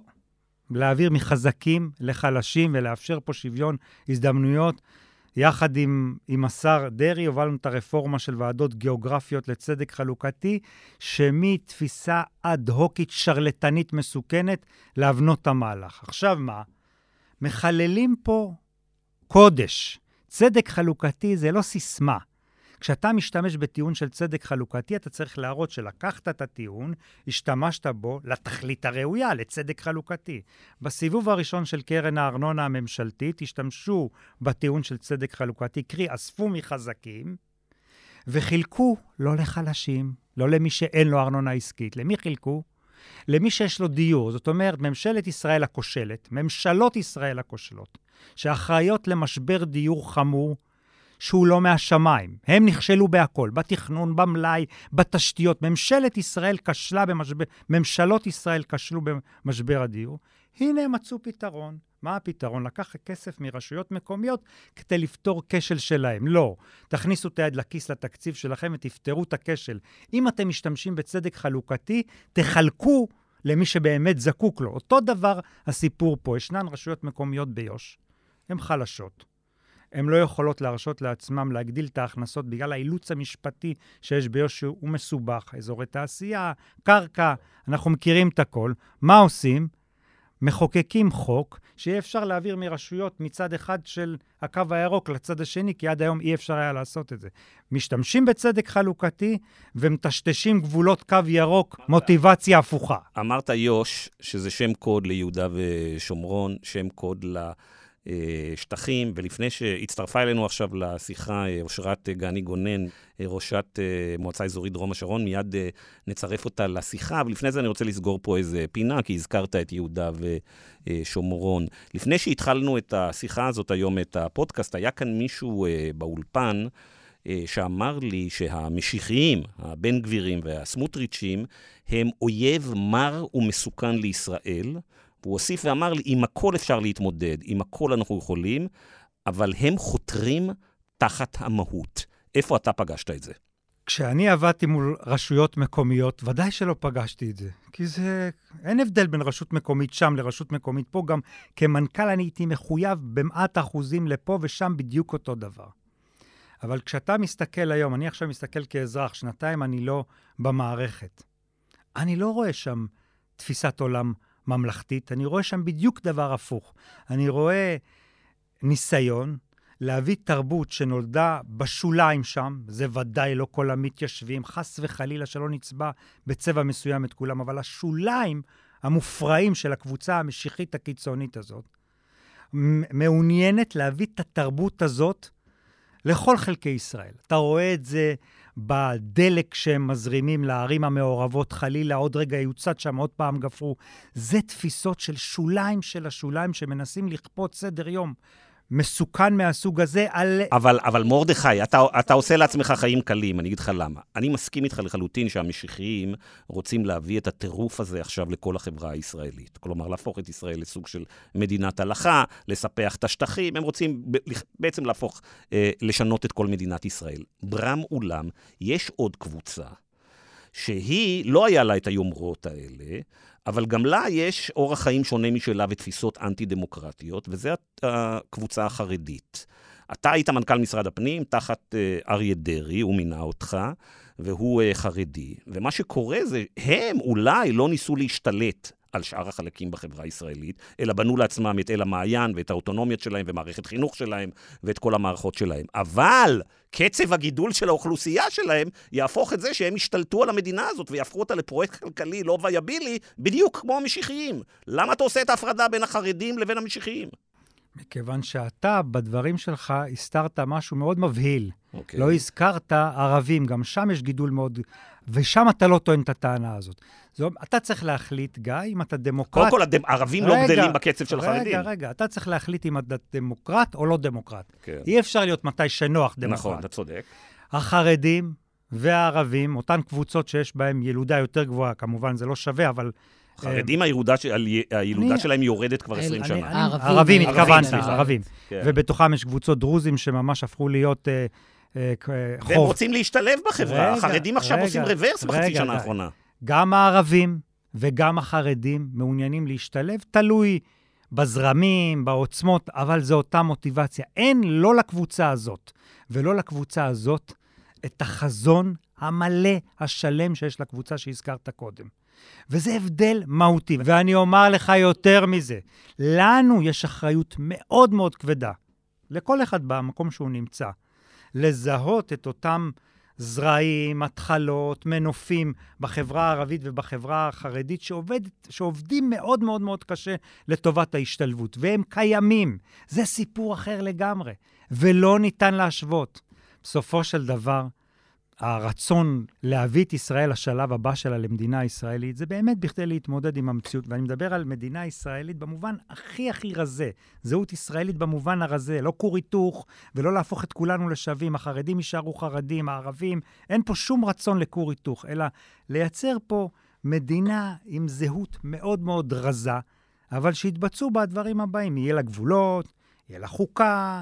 להעביר מחזקים לחלשים ולאפשר פה שוויון הזדמנויות. יחד עם, עם השר דרעי הובלנו את הרפורמה של ועדות גיאוגרפיות לצדק חלוקתי, שמתפיסה אד-הוקית שרלטנית מסוכנת להבנות את המהלך. עכשיו מה? מחללים פה קודש. צדק חלוקתי זה לא סיסמה. כשאתה משתמש בטיעון של צדק חלוקתי, אתה צריך להראות שלקחת את הטיעון, השתמשת בו לתכלית הראויה, לצדק חלוקתי. בסיבוב הראשון של קרן הארנונה הממשלתית, השתמשו בטיעון של צדק חלוקתי, קרי, אספו מחזקים, וחילקו לא לחלשים, לא למי שאין לו ארנונה עסקית. למי חילקו? למי שיש לו דיור. זאת אומרת, ממשלת ישראל הכושלת, ממשלות ישראל הכושלות, שאחראיות למשבר דיור חמור, שהוא לא מהשמיים. הם נכשלו בהכל, בתכנון, במלאי, בתשתיות. ממשלת ישראל כשלה במשבר, ממשלות ישראל כשלו במשבר הדיור. הנה הם מצאו פתרון. מה הפתרון? לקח כסף מרשויות מקומיות כדי לפתור כשל שלהם. לא. תכניסו את היד לכיס לתקציב שלכם ותפתרו את הכשל. אם אתם משתמשים בצדק חלוקתי, תחלקו למי שבאמת זקוק לו. אותו דבר הסיפור פה. ישנן רשויות מקומיות ביו"ש, הן חלשות. הן לא יכולות להרשות לעצמם להגדיל את ההכנסות בגלל האילוץ המשפטי שיש ביו"ש שהוא מסובך. אזורי תעשייה, קרקע, אנחנו מכירים את הכל. מה עושים? מחוקקים חוק שיהיה אפשר להעביר מרשויות מצד אחד של הקו הירוק לצד השני, כי עד היום אי אפשר היה לעשות את זה. משתמשים בצדק חלוקתי ומטשטשים גבולות קו ירוק, מוטיבציה הפוכה. אמרת יו"ש, שזה שם קוד ליהודה ושומרון, שם קוד ל... אה, שטחים, ולפני שהצטרפה אלינו עכשיו לשיחה אה, אושרת גני גונן, אה, ראשת מועצה אזורית דרום השרון, מיד נצרף אותה לשיחה, אבל לפני זה אני רוצה לסגור פה איזה פינה, כי הזכרת את יהודה ושומרון. לפני שהתחלנו את השיחה הזאת היום, את הפודקאסט, היה כאן מישהו באולפן, שאמר לי שהמשיחיים, הבן גבירים והסמוטריצ'ים, הם אויב מר ומסוכן לישראל. והוא הוסיף ואמר לי, עם הכל אפשר להתמודד, עם הכל אנחנו יכולים, אבל הם חותרים תחת המהות. איפה אתה פגשת את זה? כשאני עבדתי מול רשויות מקומיות, ודאי שלא פגשתי את זה. כי זה... אין הבדל בין רשות מקומית שם לרשות מקומית פה. גם כמנכ"ל אני הייתי מחויב במעט אחוזים לפה ושם בדיוק אותו דבר. אבל כשאתה מסתכל היום, אני עכשיו מסתכל כאזרח, שנתיים אני לא במערכת. אני לא רואה שם תפיסת עולם ממלכתית, אני רואה שם בדיוק דבר הפוך. אני רואה ניסיון להביא תרבות שנולדה בשוליים שם, זה ודאי לא כל המתיישבים, חס וחלילה שלא נצבע בצבע מסוים את כולם, אבל השוליים המופרעים של הקבוצה המשיחית הקיצונית הזאת, מעוניינת להביא את התרבות הזאת לכל חלקי ישראל. אתה רואה את זה בדלק שהם מזרימים לערים המעורבות, חלילה עוד רגע יוצת שם, עוד פעם גפרו. זה תפיסות של שוליים של השוליים שמנסים לכפות סדר יום. מסוכן מהסוג הזה על... אבל, אבל מרדכי, אתה, אתה עושה לעצמך חיים קלים, אני אגיד לך למה. אני מסכים איתך לחלוטין שהמשיחיים רוצים להביא את הטירוף הזה עכשיו לכל החברה הישראלית. כלומר, להפוך את ישראל לסוג של מדינת הלכה, לספח את השטחים, הם רוצים בעצם להפוך, אה, לשנות את כל מדינת ישראל. ברם אולם, יש עוד קבוצה שהיא, לא היה לה את היומרות האלה, אבל גם לה יש אורח חיים שונה משלה ותפיסות אנטי-דמוקרטיות, וזו הקבוצה החרדית. אתה היית מנכ"ל משרד הפנים תחת uh, אריה דרעי, הוא מינה אותך, והוא uh, חרדי. ומה שקורה זה, הם אולי לא ניסו להשתלט על שאר החלקים בחברה הישראלית, אלא בנו לעצמם את אל המעיין ואת האוטונומיות שלהם ומערכת חינוך שלהם ואת כל המערכות שלהם. אבל קצב הגידול של האוכלוסייה שלהם יהפוך את זה שהם ישתלטו על המדינה הזאת ויהפכו אותה לפרויקט כלכלי לא וייבילי, בדיוק כמו המשיחיים. למה אתה עושה את ההפרדה בין החרדים לבין המשיחיים? מכיוון שאתה, בדברים שלך, הסתרת משהו מאוד מבהיל. Okay. אוקיי. לא הזכרת ערבים, גם שם יש גידול מאוד... ושם אתה לא טוען את הטענה הזאת. זו, אתה צריך להחליט, גיא, אם אתה דמוקרט... קודם כל, הדם, ערבים לא רגע, לא גדלים בקצב של החרדים. רגע, רגע, אתה צריך להחליט אם אתה דמוקרט או לא דמוקרט. כן. אי אפשר להיות מתי שנוח דמוקרט. נכון, אתה צודק. החרדים והערבים, אותן קבוצות שיש בהן ילודה יותר גבוהה, כמובן זה לא שווה, אבל... חרדים, הילודה, הילודה שלהם יורדת כבר 20 שנה. ערבים, התכוונתי, ערבים. כן. ובתוכם יש קבוצות דרוזים שממש הפכו להיות... אה, אה, חוב. והם רוצים להשתלב בחברה. החרדים עכשיו עושים רוורס בחצי שנה האחרונה. גם הערבים וגם החרדים מעוניינים להשתלב, תלוי בזרמים, בעוצמות, אבל זו אותה מוטיבציה. אין לא לקבוצה הזאת ולא לקבוצה הזאת את החזון המלא, השלם שיש לקבוצה שהזכרת קודם. וזה הבדל מהותי. ואני אומר לך יותר מזה, לנו יש אחריות מאוד מאוד כבדה, לכל אחד במקום שהוא נמצא, לזהות את אותם זרעים, התחלות, מנופים בחברה הערבית ובחברה החרדית שעובד, שעובדים מאוד מאוד מאוד קשה לטובת ההשתלבות, והם קיימים. זה סיפור אחר לגמרי, ולא ניתן להשוות. בסופו של דבר, הרצון להביא את ישראל לשלב הבא שלה למדינה ישראלית, זה באמת בכדי להתמודד עם המציאות. ואני מדבר על מדינה ישראלית במובן הכי הכי רזה. זהות ישראלית במובן הרזה, לא כור היתוך ולא להפוך את כולנו לשווים. החרדים יישארו חרדים, הערבים, אין פה שום רצון לכור היתוך, אלא לייצר פה מדינה עם זהות מאוד מאוד רזה, אבל שיתבצעו בה הדברים הבאים. יהיה לה גבולות, יהיה לה חוקה,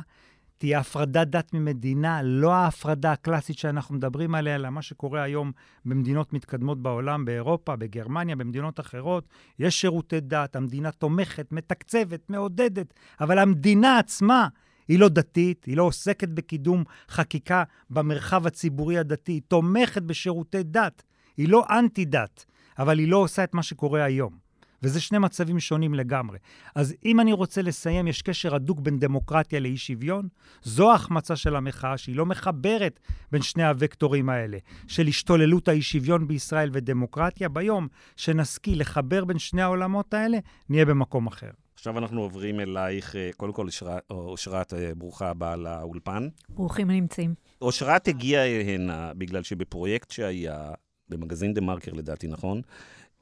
תהיה הפרדת דת ממדינה, לא ההפרדה הקלאסית שאנחנו מדברים עליה, אלא מה שקורה היום במדינות מתקדמות בעולם, באירופה, בגרמניה, במדינות אחרות. יש שירותי דת, המדינה תומכת, מתקצבת, מעודדת, אבל המדינה עצמה היא לא דתית, היא לא עוסקת בקידום חקיקה במרחב הציבורי הדתי, היא תומכת בשירותי דת, היא לא אנטי-דת, אבל היא לא עושה את מה שקורה היום. וזה שני מצבים שונים לגמרי. אז אם אני רוצה לסיים, יש קשר הדוק בין דמוקרטיה לאי שוויון. זו ההחמצה של המחאה, שהיא לא מחברת בין שני הוקטורים האלה, של השתוללות האי שוויון בישראל ודמוקרטיה. ביום שנשכיל לחבר בין שני העולמות האלה, נהיה במקום אחר. עכשיו אנחנו עוברים אלייך, אה, קודם כל, אושרת, אה, ברוכה הבאה לאולפן. ברוכים הנמצאים. אושרת הגיעה הנה בגלל שבפרויקט שהיה, במגזין דה מרקר לדעתי, נכון?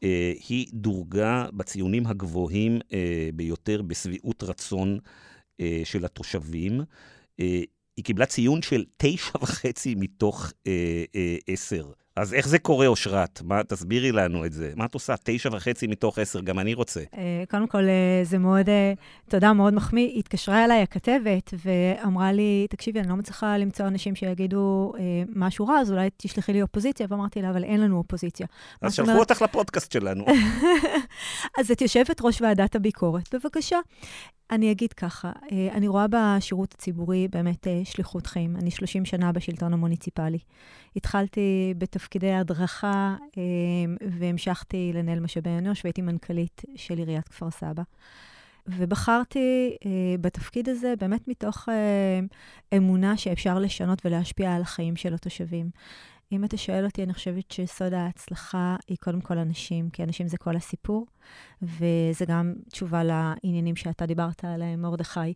אה, היא דורגה בציונים הגבוהים אה, ביותר בשביעות רצון אה, של התושבים. היא קיבלה ציון של תשע וחצי מתוך עשר. אז איך זה קורה, אושרת? מה, תסבירי לנו את זה. מה את עושה? תשע וחצי מתוך עשר, גם אני רוצה. אה, קודם כל, אה, זה מאוד, אה, תודה, מאוד מחמיא. התקשרה אליי הכתבת ואמרה לי, תקשיבי, אני לא מצליחה למצוא אנשים שיגידו משהו רע, אז אולי תשלחי לי אופוזיציה. ואמרתי לה, אבל אין לנו אופוזיציה. אז שלחו אומרת... אותך לפודקאסט שלנו. אז את יושבת ראש ועדת הביקורת, בבקשה. אני אגיד ככה, אני רואה בשירות הציבורי באמת שליחות חיים. אני 30 שנה בשלטון המוניציפלי. התחלתי בתפקידי הדרכה והמשכתי לנהל משאבי אנוש והייתי מנכ"לית של עיריית כפר סבא. ובחרתי בתפקיד הזה באמת מתוך אמונה שאפשר לשנות ולהשפיע על החיים של התושבים. אם אתה שואל אותי, אני חושבת שסוד ההצלחה היא קודם כל אנשים, כי אנשים זה כל הסיפור, וזה גם תשובה לעניינים שאתה דיברת עליהם, מרדכי.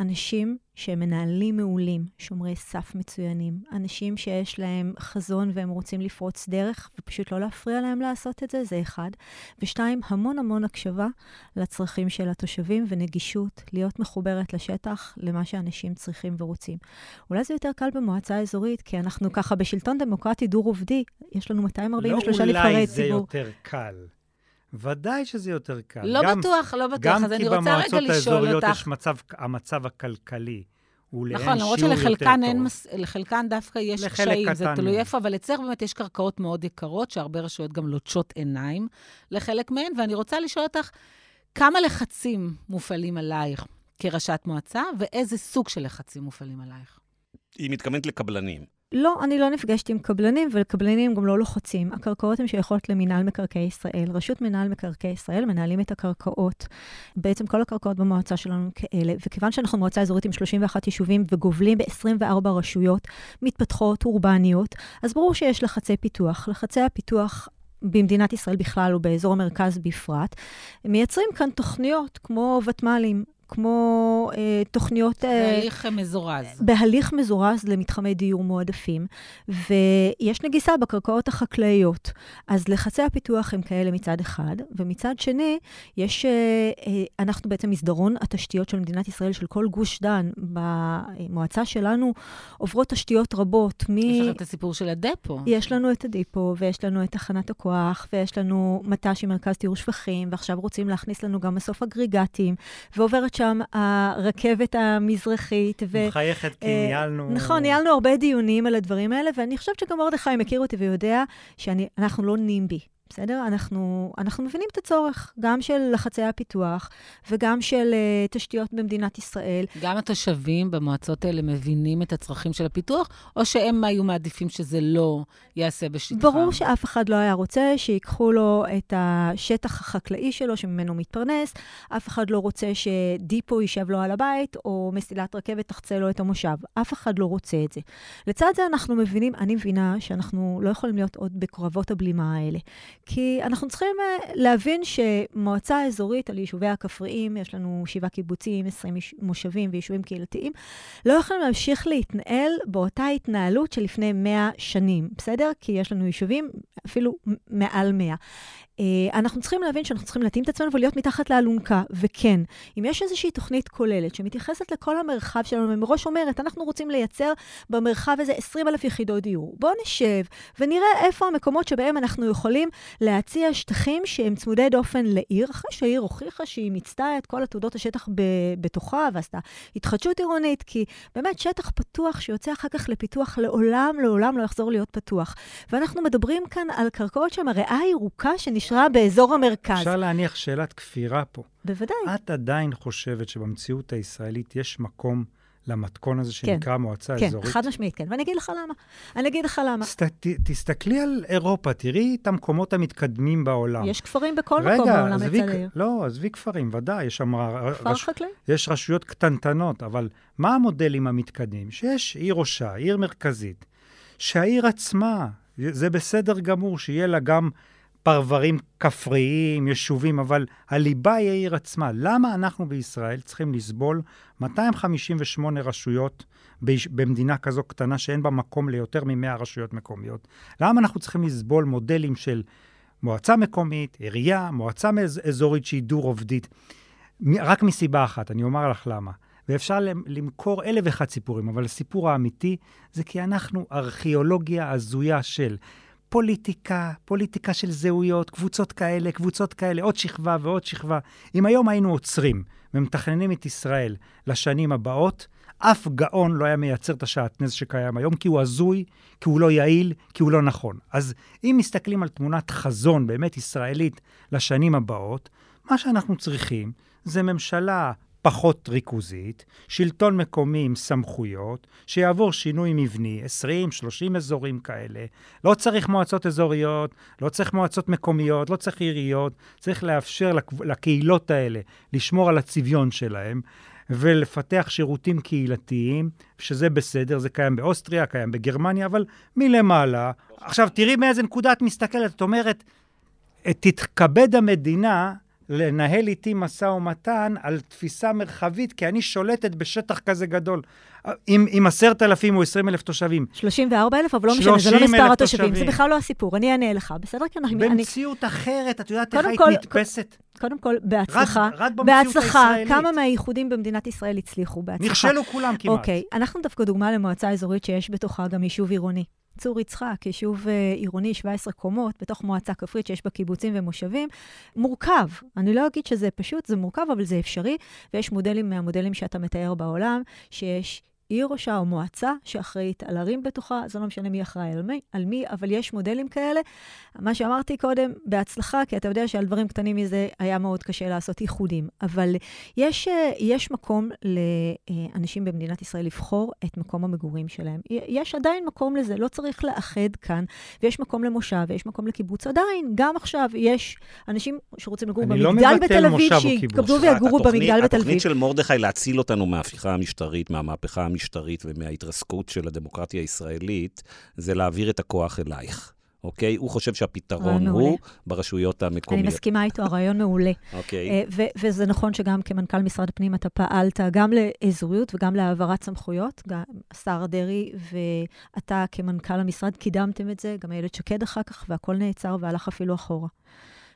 אנשים שהם מנהלים מעולים, שומרי סף מצוינים, אנשים שיש להם חזון והם רוצים לפרוץ דרך, ופשוט לא להפריע להם לעשות את זה, זה אחד. ושתיים, המון המון הקשבה לצרכים של התושבים ונגישות, להיות מחוברת לשטח, למה שאנשים צריכים ורוצים. אולי זה יותר קל במועצה האזורית, כי אנחנו ככה בשלטון דמוקרטי דו-רובדי, יש לנו 243 לא נבחרי ציבור. אולי זה יותר קל. ודאי שזה יותר קל. לא גם, בטוח, לא בטוח. אז אני רוצה רגע לשאול אותך... גם כי במועצות האזוריות יש מצב, המצב הכלכלי. הוא לאין נכון, למרות שיעור יותר שלחלקן טוב. אין, מס- לחלקן דווקא יש קשיים, זה תלוי. איפה, אבל אצלך באמת יש קרקעות מאוד יקרות, שהרבה רשויות גם לוטשות עיניים לחלק מהן, ואני רוצה לשאול אותך, כמה לחצים מופעלים עלייך כראשת מועצה, ואיזה סוג של לחצים מופעלים עלייך? היא מתכוונת לקבלנים. לא, אני לא נפגשת עם קבלנים, וקבלנים גם לא לוחצים. הקרקעות הן שייכות למינהל מקרקעי ישראל. רשות מינהל מקרקעי ישראל מנהלים את הקרקעות. בעצם כל הקרקעות במועצה שלנו כאלה. וכיוון שאנחנו מועצה אזורית עם 31 יישובים וגובלים ב-24 רשויות מתפתחות, אורבניות, אז ברור שיש לחצי פיתוח. לחצי הפיתוח... במדינת ישראל בכלל ובאזור המרכז בפרט, מייצרים כאן תוכניות כמו ותמ"לים, כמו אה, תוכניות... אה, בהליך מזורז. בהליך מזורז למתחמי דיור מועדפים, ויש נגיסה בקרקעות החקלאיות. אז לחצי הפיתוח הם כאלה מצד אחד, ומצד שני, יש, אה, אה, אנחנו בעצם מסדרון התשתיות של מדינת ישראל, של כל גוש דן. במועצה שלנו עוברות תשתיות רבות. מ... יש לכם את הסיפור של הדפו. יש לנו את הדיפו, ויש לנו את תחנת הכוח, ויש לנו מט"ש עם מרכז טיהור שפכים, ועכשיו רוצים להכניס לנו גם מסוף אגריגטים, ועוברת שם הרכבת המזרחית. ו... מחייכת כי אה, ניהלנו... נכון, ניהלנו הרבה דיונים על הדברים האלה, ואני חושבת שגם מרדכי מכיר אותי ויודע שאנחנו לא נימבי. בסדר? אנחנו, אנחנו מבינים את הצורך, גם של לחצי הפיתוח וגם של uh, תשתיות במדינת ישראל. גם התושבים במועצות האלה מבינים את הצרכים של הפיתוח, או שהם היו מעדיפים שזה לא ייעשה בשטחם? ברור שאף אחד לא היה רוצה שיקחו לו את השטח החקלאי שלו, שממנו מתפרנס, אף אחד לא רוצה שדיפו יישב לו על הבית, או מסילת רכבת תחצה לו את המושב. אף אחד לא רוצה את זה. לצד זה אנחנו מבינים, אני מבינה שאנחנו לא יכולים להיות עוד בקרבות הבלימה האלה. כי אנחנו צריכים uh, להבין שמועצה אזורית על יישובי הכפריים, יש לנו שבעה קיבוצים, 20 מושבים ויישובים קהילתיים, לא יכולים להמשיך להתנהל באותה התנהלות של לפני 100 שנים, בסדר? כי יש לנו יישובים אפילו מעל 100. Uh, אנחנו צריכים להבין שאנחנו צריכים להתאים את עצמנו ולהיות מתחת לאלונקה. וכן, אם יש איזושהי תוכנית כוללת שמתייחסת לכל המרחב שלנו, ומראש אומרת, אנחנו רוצים לייצר במרחב הזה 20 אלף יחידות דיור. בואו נשב ונראה איפה המקומות שבהם אנחנו יכולים להציע שטחים שהם צמודי דופן לעיר, אחרי שהעיר הוכיחה שהיא מיצתה את כל עתודות השטח ב- בתוכה ועשתה התחדשות עירונית, כי באמת שטח פתוח שיוצא אחר כך לפיתוח לעולם, לעולם לא יחזור להיות פתוח. ואנחנו מדברים כאן על קרקעות שהן הריאה הירוקה שנשרה באזור המרכז. אפשר להניח שאלת כפירה פה. בוודאי. את עדיין חושבת שבמציאות הישראלית יש מקום למתכון הזה שנקרא כן, מועצה כן, אזורית? כן, חד משמעית, כן. ואני אגיד לך למה. אני אגיד לך למה. סת, ת, תסתכלי על אירופה, תראי את המקומות המתקדמים בעולם. יש כפרים בכל רגע, מקום בעולם עזבי. לא, עזבי כפרים, ודאי, יש שם... כפר רש, חקלאי. יש רשויות קטנטנות, אבל מה המודלים המתקדמים? שיש עיר ראשה, עיר מרכזית, שהעיר עצמה, זה בסדר גמור שיהיה לה גם פרברים כפריים, יישובים, אבל הליבה היא העיר עצמה. למה אנחנו בישראל צריכים לסבול 258 רשויות במדינה כזו קטנה שאין בה מקום ליותר מ-100 רשויות מקומיות? למה אנחנו צריכים לסבול מודלים של מועצה מקומית, עירייה, מועצה אזורית שהיא דו-רובדית? רק מסיבה אחת, אני אומר לך למה. ואפשר למכור אלף ואחד סיפורים, אבל הסיפור האמיתי זה כי אנחנו ארכיאולוגיה הזויה של פוליטיקה, פוליטיקה של זהויות, קבוצות כאלה, קבוצות כאלה, עוד שכבה ועוד שכבה. אם היום היינו עוצרים ומתכננים את ישראל לשנים הבאות, אף גאון לא היה מייצר את השעטנז שקיים היום, כי הוא הזוי, כי הוא לא יעיל, כי הוא לא נכון. אז אם מסתכלים על תמונת חזון באמת ישראלית לשנים הבאות, מה שאנחנו צריכים זה ממשלה פחות ריכוזית, שלטון מקומי עם סמכויות, שיעבור שינוי מבני, 20-30 אזורים כאלה. לא צריך מועצות אזוריות, לא צריך מועצות מקומיות, לא צריך עיריות, צריך לאפשר לקהילות האלה לשמור על הצביון שלהם. ולפתח שירותים קהילתיים, שזה בסדר, זה קיים באוסטריה, קיים בגרמניה, אבל מלמעלה. עכשיו, תראי מאיזה נקודה את מסתכלת. את אומרת, תתכבד המדינה לנהל איתי משא ומתן על תפיסה מרחבית, כי אני שולטת בשטח כזה גדול. עם, עם עשרת אלפים או עשרים אלף תושבים. 34,000, אבל לא משנה, זה לא מספר 30,000 התושבים. זה. בכלל לא הסיפור, אני אענה לך, בסדר? כי אנחנו... אני- במציאות אחרת, את יודעת איך היית כל- נתפסת? קודם כל, בהצלחה. רק, רק במציאות בהצלחה. הישראלית. כמה מהאיחודים במדינת ישראל הצליחו? בהצלחה. נכשלו כולם כמעט. אוקיי, אנחנו דווקא דוגמה למועצה אזורית שיש בתוכה גם יישוב עירוני. צור יצחק, יישוב אה, עירוני, 17 קומות, בתוך מועצה כפרית שיש בה קיבוצים ומושבים. מורכב. אני לא אגיד שזה פשוט, זה מורכב, אבל זה אפשרי, ויש מודלים מהמודלים שאתה מתאר בעולם, שיש עיר ראשה או מועצה שאחראית על ערים בתוכה, זה לא משנה מי אחראי על מי, על מי, אבל יש מודלים כאלה. מה שאמרתי קודם, בהצלחה, כי אתה יודע שעל דברים קטנים מזה היה מאוד קשה לעשות איחודים. אבל יש, אה, יש מקום לאנשים במדינת ישראל לבחור את מקום המגורים שלהם. יש עדיין מקום לזה, לא צריך לאחד כאן, ויש מקום למושב, ויש מקום לקיבוץ. עדיין, גם עכשיו יש אנשים שרוצים לגור אני לא במגדל בתל אביב, שיתכבדו קיבוץ. ויגורו במגדל בתל אביב. התוכנית של מרדכי להציל אותנו מההפיכה המשטרית, מהמהפכה המשטרית ומההתרסקות של הדמוקרטיה הישראלית, זה להעביר את הכוח אלייך. אוקיי? הוא חושב שהפתרון מעולה. הוא ברשויות אני המקומיות. מסכימה איתו, הרעיון מעולה. אוקיי. אה, ו- וזה נכון שגם כמנכ"ל משרד הפנים אתה פעלת גם לאזוריות וגם להעברת סמכויות. גם השר דרעי ואתה כמנכ"ל המשרד קידמתם את זה, גם איילת שקד אחר כך, והכל נעצר והלך אפילו אחורה.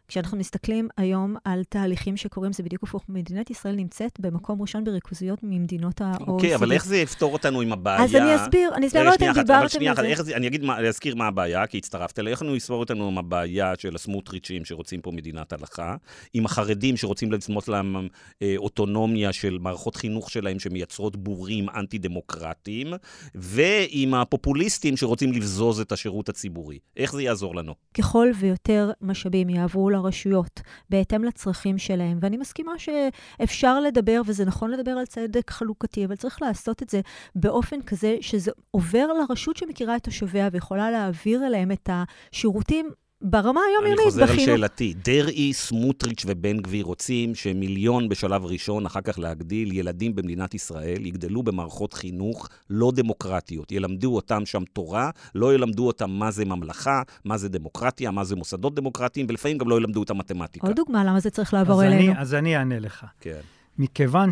כשאנחנו מסתכלים היום על תהליכים שקורים, זה בדיוק הפוך. מדינת ישראל נמצאת במקום ראשון בריכוזיות ממדינות ה-OECD. אוקיי, אבל איך זה יפתור אותנו עם הבעיה? אז אני אסביר, אני אסביר, לא שנייה אחת, אבל דיברתם שנייה על אחת, זה. איך זה, אני אגיד, מה- להזכיר מה הבעיה, כי הצטרפת אליי. איך לנו יסבור אותנו עם הבעיה של הסמוטריצ'ים שרוצים פה מדינת הלכה, עם החרדים שרוצים לצמות להם אה, אוטונומיה של מערכות חינוך שלהם שמייצרות בורים אנטי-דמוקרטיים, ועם הפופוליסטים שרוצים לבזוז את השירות הציבורי. איך זה יעזור לנו? ככל ויותר משאבים יעברו לרשויות בהתאם לצרכים שלהם, ואני מסכימה שאפשר לדבר, וזה נכון לדבר על צדק חלוקתי, אבל צריך לעשות את זה באופן כזה שזה עובר לרשות שמכירה את תושביה ויכולה להעביר אליהם את השירותים ברמה אני היומיומית חוזר על בחינוך. שאלתי. דרעי, סמוטריץ' ובן גביר רוצים שמיליון בשלב ראשון, אחר כך להגדיל, ילדים במדינת ישראל יגדלו במערכות חינוך לא דמוקרטיות. ילמדו אותם שם תורה, לא ילמדו אותם מה זה ממלכה, מה זה דמוקרטיה, מה זה מוסדות דמוקרטיים, ולפעמים גם לא ילמדו אותם מתמטיקה. עוד דוגמה למה זה צריך לעבור אז אלינו. אני, אז אני אענה לך. כן. מכיוון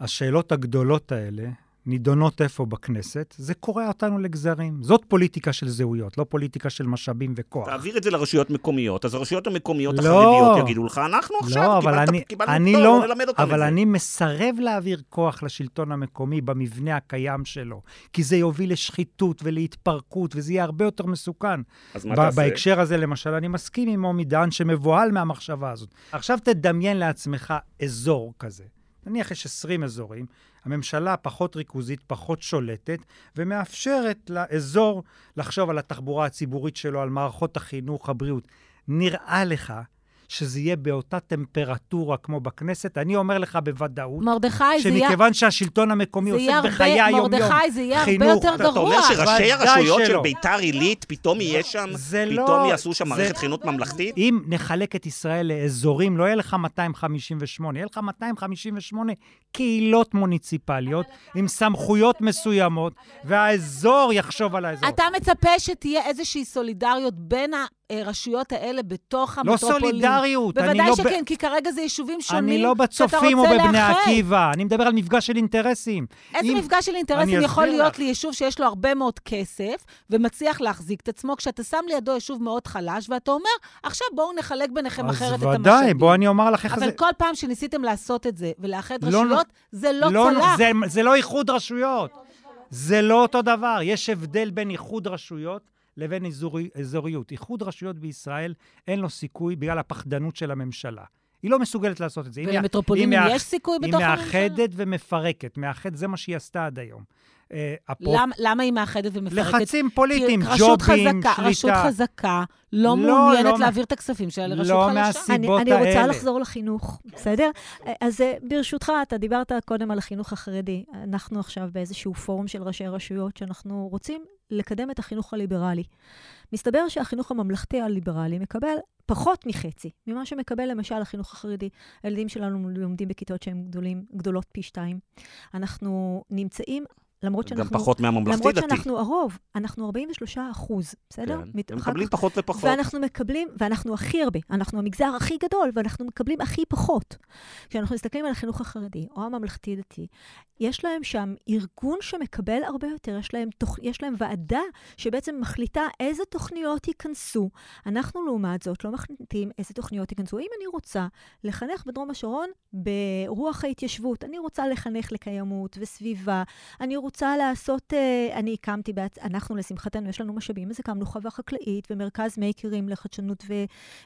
שהשאלות הגדולות האלה נידונות איפה בכנסת, זה קורע אותנו לגזרים. זאת פוליטיקה של זהויות, לא פוליטיקה של משאבים וכוח. תעביר את זה לרשויות מקומיות, אז הרשויות המקומיות לא. החרדיות יגידו לך, אנחנו עכשיו, לא, אבל קיבלת- אני, קיבלנו אני פטור, לא, נלמד אותם את אבל זה. אני מסרב להעביר כוח לשלטון המקומי במבנה הקיים שלו, כי זה יוביל לשחיתות ולהתפרקות, וזה יהיה הרבה יותר מסוכן. אז מה תעשה? בהקשר הזה, למשל, אני מסכים עם מומי דהן שמבוהל מהמחשבה הזאת. עכשיו תדמיין לעצמך אזור כזה. נניח יש 20 אזורים, הממשלה פחות ריכוזית, פחות שולטת, ומאפשרת לאזור לחשוב על התחבורה הציבורית שלו, על מערכות החינוך, הבריאות. נראה לך שזה יהיה באותה טמפרטורה כמו בכנסת? אני אומר לך בוודאות, מרדכי, זה יהיה... שמכיוון שהשלטון המקומי עוסק הרבה- בחיי היום-יום, מרדכי, זה יהיה הרבה חינוך, יותר אתה- אתה אומר גרוע. שראשי הרשויות של. ביתר עילית, פתאום יהיה שם, זה פתאום לא- יעשו שם זה- מערכת חינוך ממלכתית? אם נחלק את ישראל לאזורים, לא יהיה לך 258, יהיה לך 258 קהילות מוניציפליות עם סמכויות מסוימות, והאזור יחשוב על האזור. אתה מצפה שתהיה איזושהי סולידריות בין הרשויות האלה בתוך לא המטרופולין. סולידריות, אני בוודאי לא... שכן, כי כרגע זה יישובים שונים אני לא שאתה בצופים או רוצה בבני לאחד. עקיבא, אני מדבר על מפגש של אינטרסים. איזה אם- מפגש של אינטרסים אני יכול להיות. ליישוב שיש לו הרבה מאוד כסף ומצליח להחזיק את עצמו, כשאתה שם לידו יישוב מאוד חלש, ואתה אומר, עכשיו בואו נחלק ביניכם אחרת את אז המשאבים. ודאי, בואו אני אומר לך איך אבל זה... כל פעם שניסיתם לעשות את זה ולאחד לא- רשויות, זה לא, לא, צלח. זה, זה לא איחוד רשויות. זה לא אותו דבר. יש הבדל בין איחוד רשויות לבין אזורי, אזוריות. איחוד רשויות בישראל, אין לו סיכוי בגלל הפחדנות של הממשלה. היא לא מסוגלת לעשות את זה. היא ולמטרופולינים היא מאח- יש סיכוי בתוך היא הממשלה? מאחדת ומפרקת. מאחד, זה מה שהיא עשתה עד היום. אה, הפרו- למ- למה היא מאחדת ומפרקת? לחצים פוליטיים, ג'ובים, חזקה, שליטה. רשות חזקה לא לא, מעוניינת לא מה- להעביר את הכספים שלה לרשות לא חלשה. מהסיבה. אני, הסיבות אני רוצה האלה. לחזור לחינוך, בסדר? אז אה, ברשותך, אתה דיברת קודם על החינוך החרדי. אנחנו עכשיו באיזשהו פורום של ראשי רשויות שאנחנו רוצים לקדם את החינוך הליברלי. מסתבר שהחינוך הממלכתי הליברלי מקבל פחות מחצי ממה שמקבל למשל החינוך החרדי. הילדים שלנו לומדים בכיתות שהן גדולים, גדולות פי שתיים. אנחנו נמצאים למרות שאנחנו... גם פחות מהממלכתי-דתי. למרות שאנחנו הרוב, אנחנו 43 אחוז, בסדר? כן, מת- הם מקבלים כך- פחות ופחות. ואנחנו מקבלים, ואנחנו הכי הרבה, אנחנו המגזר הכי גדול, ואנחנו מקבלים הכי פחות. כשאנחנו מסתכלים על החינוך החרדי או הממלכתי-דתי, יש להם שם ארגון שמקבל הרבה יותר, יש להם, תוכ... יש להם ועדה שבעצם מחליטה איזה תוכניות ייכנסו. אנחנו, לעומת זאת, לא מחליטים איזה תוכניות ייכנסו. אם אני רוצה לחנך בדרום השרון ברוח ההתיישבות, אני רוצה לחנך לקיימות וסביבה, אני רוצה לעשות, אה, אני הקמתי, בעצ... אנחנו, לשמחתנו, יש לנו משאבים, אז הקמנו חווה חקלאית ומרכז מייקרים לחדשנות ו...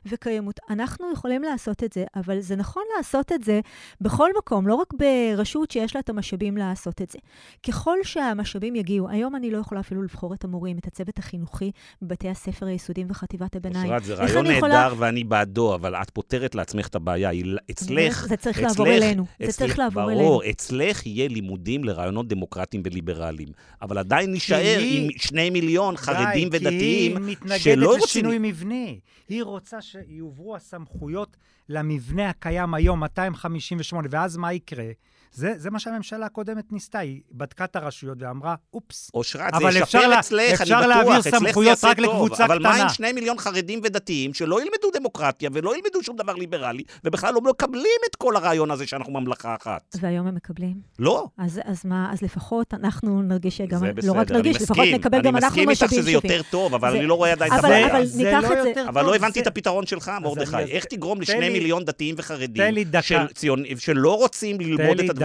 וקיימות. אנחנו יכולים לעשות את זה, אבל זה נכון לעשות את זה בכל מקום, לא רק ברשות שיש לה את המשאבים לעשות את זה. ככל שהמשאבים יגיעו, היום אני לא יכולה אפילו לבחור את המורים, את הצוות החינוכי בבתי הספר היסודיים וחטיבת הביניים. אושרת, זה רעיון אני יכולה- נהדר ואני בעדו, אבל את פותרת לעצמך את הבעיה. אצלך... זה צריך אצלך- לעבור אלינו. זה אצלך- צריך לעבור אלינו. ברור, אצלך יהיה לימודים לרעיונות דמוקרטיים וליברליים. אבל עדיין נישאר היא- עם שני מיליון חרדים די, ודתיים כי היא מתנגדת שלא רוצים... לשינוי מבני. היא רוצה שיועברו הסמכויות למבנה הקיים היום, 258, ואז מה יקרה? זה, זה מה שהממשלה הקודמת ניסתה, היא בדקה את הרשויות ואמרה, אופס. אושרת, זה אבל אפשר ישפר אצלך, אפשר אני להעביר בטוח, אצלך זה סמכויות יעשה רק טוב. לקבוצה אבל מה עם קטנה? שני מיליון חרדים ודתיים שלא ילמדו דמוקרטיה ולא ילמדו שום דבר ליברלי, ובכלל לא מקבלים את כל הרעיון הזה שאנחנו ממלכה אחת? והיום הם מקבלים. לא. אז, אז מה, אז לפחות אנחנו נרגיש שגם, זה לא רק נרגיש, לפחות. נקבל גם אנחנו אני מסכים משאבים איתך שזה שווים. יותר טוב, אבל אני לא רואה עדיין את אבל- הבעיה. אבל לא את אבל טוב, לא הבנתי את הפתרון שלך, מרדכי. איך תגרום לשני לי- מיליון דתיים וחרדים, תן לי דקה. של ציון-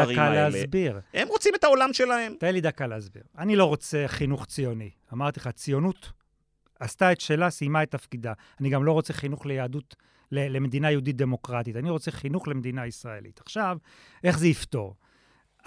שלא רוצים תן לי הדברים דקה האלה? להסביר. הם רוצים את העולם שלהם. תן לי דקה להסביר. אני לא רוצה חינוך ציוני. אמרתי לך, ציונות עשתה את שלה, סיימה את תפקידה. אני גם לא רוצה חינוך ליהדות, למדינה יהודית דמוקרטית. אני רוצה חינוך למדינה ישראלית. עכשיו, איך זה יפתור?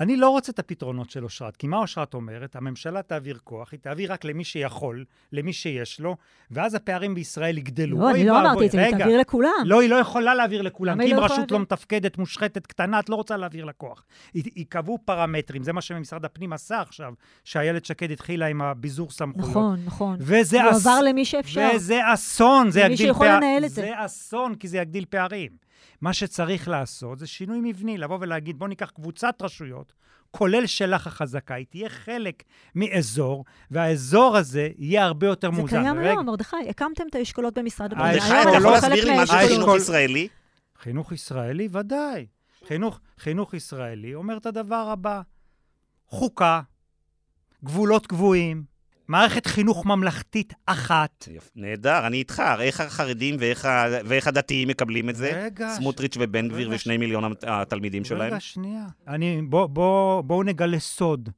אני לא רוצה את הפתרונות של אושרת, כי מה אושרת אומרת? הממשלה תעביר כוח, היא תעביר רק למי שיכול, למי שיש לו, ואז הפערים בישראל יגדלו. לא, אני לא. אמרתי את זה, היא תעביר לכולם. לא, היא לא יכולה להעביר לכולם. כי אם לא רשות לא? מתפקדת, מושחתת, קטנה, את לא רוצה להעביר לכוח. ייקבעו פרמטרים, זה מה שמשרד הפנים עשה עכשיו, שאיילת שקד התחילה עם הביזור סמכויות. נכון, נכון. וזה הוא אס- עבר למי שאפשר. וזה אסון, זה למי יגדיל שיכול פערים. לנהל את זה. זה אסון, כי זה יגדיל פערים. מה שצריך לעשות זה שינוי מבני, לבוא ולהגיד, בוא ניקח קבוצת רשויות, כולל שלך החזקה, היא תהיה חלק מאזור, והאזור הזה יהיה הרבה יותר זה מאוזן. קיים רגע, היום, מרדכי. הקמתם את האשכולות במשרד הבריאות. האשכול מרדכי, לא- אתה יכול להסביר לי מה זה חינוך ישראלי? חינוך ישראלי, ודאי. חינוך, חינוך ישראלי אומר את הדבר הבא: חוקה, גבולות קבועים, מערכת חינוך ממלכתית אחת. נהדר, אני איתך. איך החרדים ואיך ה- ואיך הדתיים מקבלים את זה? רגע, סמוטריץ' ובן גביר רגע, ושני מיליון הת- התלמידים שלהם? רגע, שנייה. אני, בוא, בוא, בואו נגלה סוד.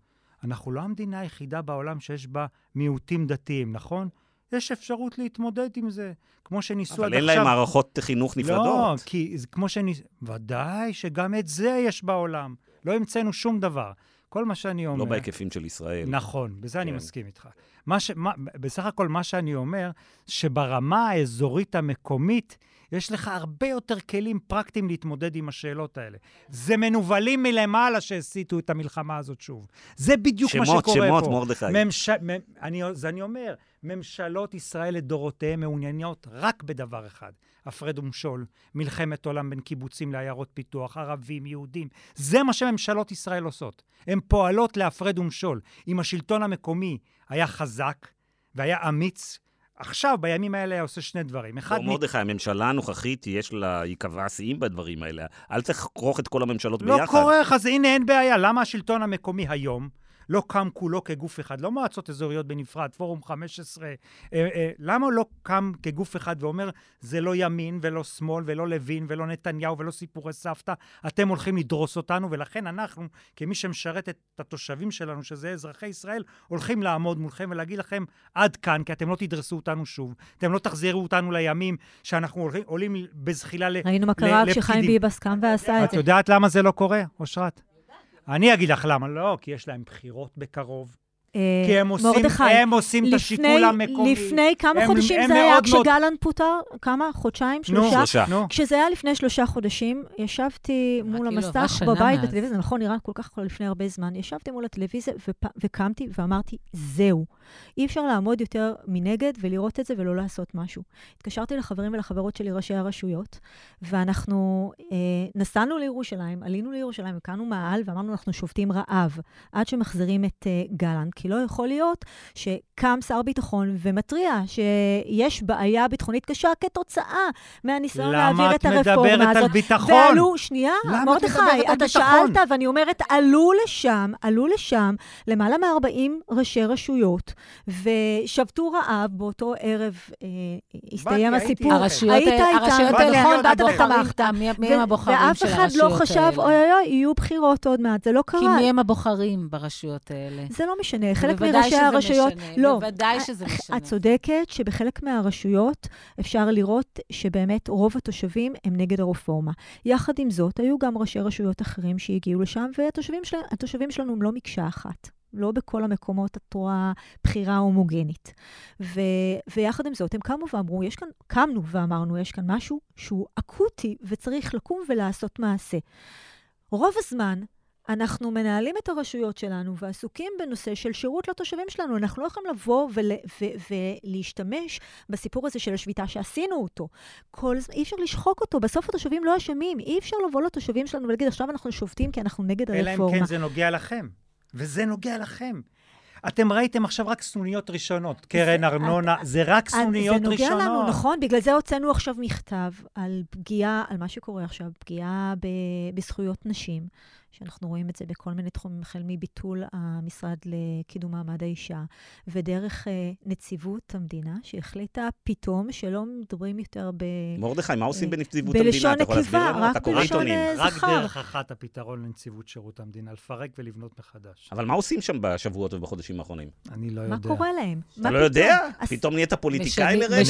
אנחנו לא המדינה היחידה בעולם שיש בה מיעוטים דתיים, נכון? יש אפשרות להתמודד עם זה, כמו שניסו עד אבל עכשיו. אין להם מערכות חינוך לא, נפרדות. כי זה כמו שניס... ודאי שגם את זה יש בעולם. לא המצאנו שום דבר. כל מה שאני אומר... לא בהיקפים של ישראל. נכון, בזה אני כן. מסכים איתך. מה ש... מה... בסך הכל מה שאני אומר, שברמה האזורית המקומית, יש לך הרבה יותר כלים פרקטיים להתמודד עם השאלות האלה. זה מנוולים מלמעלה שהסיתו את המלחמה הזאת שוב. זה בדיוק מה שמות, שקורה שמות, פה. מרדכי. ממש... מ... אני... אז אני אומר, ממשלות ישראל לדורותיהן מעוניינות רק בדבר אחד, הפרד ומשול, מלחמת עולם בין קיבוצים לעיירות פיתוח, ערבים, יהודים. זה מה שממשלות ישראל עושות. הן פועלות להפרד ומשול. אם השלטון המקומי היה חזק והיה אמיץ, עכשיו, בימים האלה, היה עושה שני דברים. אחד, לא, מרדכי, הממשלה הנוכחית, יש לה, היא קבעה שיאים בדברים האלה. אל תכרוך את כל הממשלות לא ביחד. כורך, אז הנה, אין בעיה. למה השלטון המקומי היום לא קם כולו כגוף אחד? לא מועצות אזוריות בנפרד, פורום 15. אה, אה, למה לא קם כגוף אחד ואומר, זה לא ימין ולא שמאל ולא לוין ולא נתניהו ולא סיפורי סבתא, אתם הולכים לדרוס אותנו, ולכן אנחנו, כמי שמשרת את התושבים שלנו, שזה אזרחי ישראל, הולכים לעמוד מולכם ולהגיד לכם, עד כאן, כי אתם לא תדרסו אותנו שוב. אתם לא תחזירו אותנו לימים שאנחנו הולכים, עולים בזחילה ל... ראינו מה קרה כשחיים לפקידים. ביבס קם ועשה את את זה. יודעת למה זה לא קורה, אושרת? אני אגיד לך למה. לא, כי יש להם בחירות בקרוב. אה, כי הם עושים, מרדכי, הם עושים את השיקול המקומי. לפני כמה הם- חודשים הם זה היה מאוד מאוד- כשגלנט פוטר? כמה? חודשיים? נו, שלושה? שלושה. נו. כשזה היה לפני שלושה חודשים, ישבתי מול כאילו המסך בבית. בטלוויזיה, נכון, נראה כל כך לפני הרבה זמן. ישבתי מול הטלוויזיה ופ... וקמתי ואמרתי, זהו. אי אפשר לעמוד יותר מנגד ולראות את זה ולא לעשות משהו. התקשרתי לחברים ולחברות שלי, ראשי הרשויות, ואנחנו אה, נסענו לירושלים, עלינו לירושלים, הקמנו מאהל ואמרנו, אנחנו שובתים רעב עד שמחזירים את אה, גלנט, כי לא יכול להיות שקם שר ביטחון ומתריע שיש בעיה ביטחונית קשה כתוצאה מהניסיון למה להעביר את את הרפורמה מדברת הזאת. על ביטחון? ועלו, שנייה, למה את מרדכי, מדברת על אתה? שאלת, ואני אומרת, עלו לשם, עלו לשם למעלה מ-40 ראשי רשויות, ושבתו רעב באותו ערב, אה, הסתיים הסיפור. הרשויות היית האלה, איתם, הרשויות באתי האלה, נכון, באת. ותמכת. מי מי הם הבוחרים של ואף הרשויות אחד האלה? לא חשב, אוי אוי אוי, יהיו בחירות עוד מעט, זה לא כי קרה. מי הם הבוחרים ברשויות האלה? זה לא משנה, חלק מראשי הרשויות... משנה, לא. בוודאי שזה משנה. את צודקת שבחלק מהרשויות אפשר לראות שבאמת רוב התושבים הם נגד הרפורמה. יחד עם זאת, היו גם ראשי רשויות אחרים שהגיעו לשם, והתושבים של, התושבים שלנו הם לא מקשה אחת. לא בכל המקומות את רואה בחירה הומוגנית. ו, ויחד עם זאת, הם קמו ואמרו, יש כאן, קמנו ואמרנו, יש כאן משהו שהוא אקוטי וצריך לקום ולעשות מעשה. רוב הזמן, אנחנו מנהלים את הרשויות שלנו ועסוקים בנושא של שירות לתושבים שלנו. אנחנו לא יכולים לבוא ול, ו, ולהשתמש בסיפור הזה של השביתה שעשינו אותו. כל זמן, אי אפשר לשחוק אותו, בסוף התושבים לא אשמים. אי אפשר לבוא לתושבים שלנו ולהגיד, עכשיו אנחנו שובתים כי אנחנו נגד אלא אם הרפורמה. כן זה נוגע לכם. וזה נוגע לכם. אתם ראיתם עכשיו רק סנוניות ראשונות. קרן ארנונה, זה רק אז סנוניות זה נוגע ראשונות. לנו, נכון? בגלל זה הוצאנו עכשיו מכתב על פגיעה, על מה שקורה עכשיו, פגיעה ב, בזכויות נשים, שאנחנו רואים את זה בכל מיני תחומים, החל מביטול המשרד לקידום מעמד האישה, ודרך אה, נציבות המדינה, שהחליטה פתאום שלא מדברים יותר ב... מרדכי, מה עושים אה, בנציבות בלשון המדינה? אתה יכול להסביר נקבה, לנו? רק אתה קורא בלשון, עיתונים. אה, רק זכר. דרך אחת הפתרון לנציבות שירות המדינה, לפרק ולבנות מחדש. אבל מה עושים שם בשבועות ובחודשים האחרונים? אני לא מה יודע. קורה להם? אתה מה לא יודע? אז- פתאום נהיית פוליטיקאי משנים- לרגע?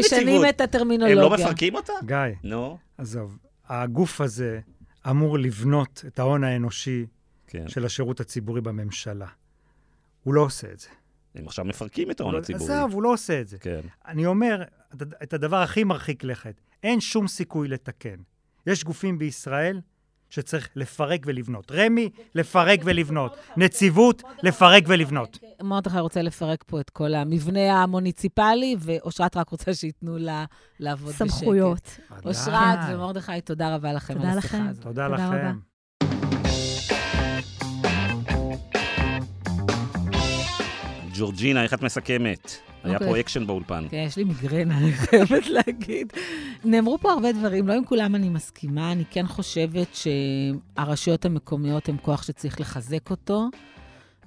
משנים. את הטרמינולוגיה. הם לא מפרקים אותה? גיא, נו, עזוב, הגוף הזה אמור לבנות את ההון האנושי כן. של השירות הציבורי בממשלה. הוא לא עושה את זה. הם עכשיו מפרקים את ההון לא- הציבורי. עזוב, הוא לא עושה את זה. כן. אני אומר את הדבר הכי מרחיק לכת. אין שום סיכוי לתקן. יש גופים בישראל שצריך לפרק ולבנות. רמ"י, לפרק ולבנות. נציבות, לפרק ולבנות. מרדכי רוצה לפרק פה את כל המבנה המוניציפלי, ואושרת רק רוצה שייתנו לה לעבוד בשקט. סמכויות. אושרת. ומרדכי, תודה רבה לכם תודה על השיחה לכם. הזאת. תודה. לכם. ג'ורג'ינה, איך את מסכמת? היה אוקיי. פה אקשן באולפן. כן, יש לי מיגרנה, אני חייבת להגיד. נאמרו פה הרבה דברים, לא עם כולם אני מסכימה. אני כן חושבת שהרשויות המקומיות הן כוח שצריך לחזק אותו,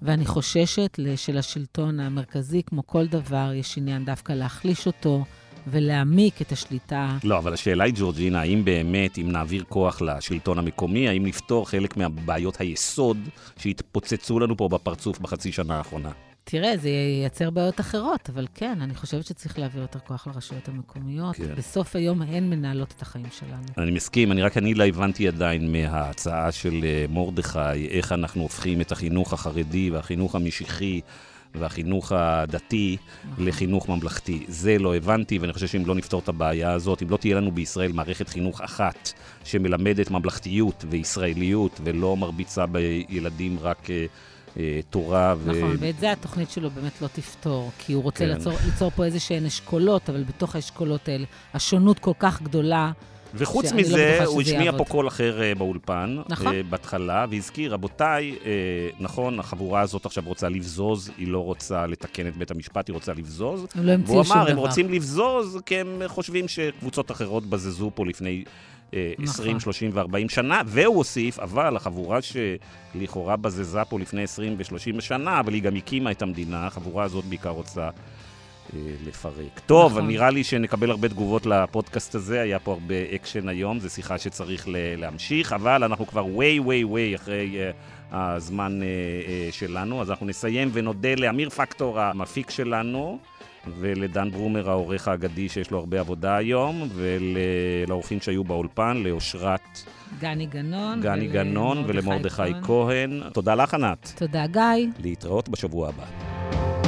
ואני חוששת שלשלטון המרכזי, כמו כל דבר, יש עניין דווקא להחליש אותו ולהעמיק את השליטה. לא, אבל השאלה היא, ג'ורג'ינה, האם באמת, אם נעביר כוח לשלטון המקומי, האם נפתור חלק מהבעיות היסוד שהתפוצצו לנו פה בפרצוף בחצי שנה האחרונה? תראה, זה ייצר בעיות אחרות, אבל כן, אני חושבת שצריך להעביר יותר כוח לרשויות המקומיות. כן. בסוף היום הן מנהלות את החיים שלנו. אני מסכים, אני רק אני לא הבנתי עדיין מההצעה של אה, מרדכי, איך אנחנו הופכים את החינוך החרדי והחינוך המשיחי והחינוך הדתי נכון. לחינוך ממלכתי. זה לא הבנתי, ואני חושב שאם לא נפתור את הבעיה הזאת, אם לא תהיה לנו בישראל מערכת חינוך אחת שמלמדת ממלכתיות וישראליות ולא מרביצה בילדים רק אה, תורה ו... נכון, ואת זה התוכנית שלו באמת לא תפתור, כי הוא רוצה כן. ליצור, ליצור פה איזה שהן אשכולות, אבל בתוך האשכולות האלה, השונות כל כך גדולה. וחוץ לא מזה, בטוחה הוא השמיע יעבוד. פה קול אחר אה, באולפן, נכון. אה, בהתחלה, והזכיר, רבותיי, אה, נכון, החבורה הזאת עכשיו רוצה לבזוז, היא לא רוצה לתקן את בית המשפט, היא רוצה לבזוז. הם לא המציאו והוא שום דבר. אמר, הם רוצים לבזוז, כי הם חושבים שקבוצות אחרות בזזו פה לפני אה, נכון. 20, 30 ו-40 שנה, והוא הוסיף, אבל החבורה שלכאורה בזזה פה לפני 20 ו-30 שנה, אבל היא גם הקימה את המדינה, החבורה הזאת בעיקר רוצה אה, לפרק. טוב, נכון. נראה לי שנקבל הרבה תגובות לפודקאסט הזה, היה פה הרבה אקשן היום, זו שיחה שצריך להמשיך, אבל אנחנו כבר way way way אחרי אה, הזמן אה, אה, שלנו, אז אנחנו נסיים ונודה לאמיר פקטור, המפיק שלנו. ולדן ברומר, העורך האגדי שיש לו הרבה עבודה היום, ולאורחים שהיו באולפן, לאושרת גני גונן. גני גונן ולמרדכי כהן. תודה לך, ענת. תודה, גיא. להתראות בשבוע הבא.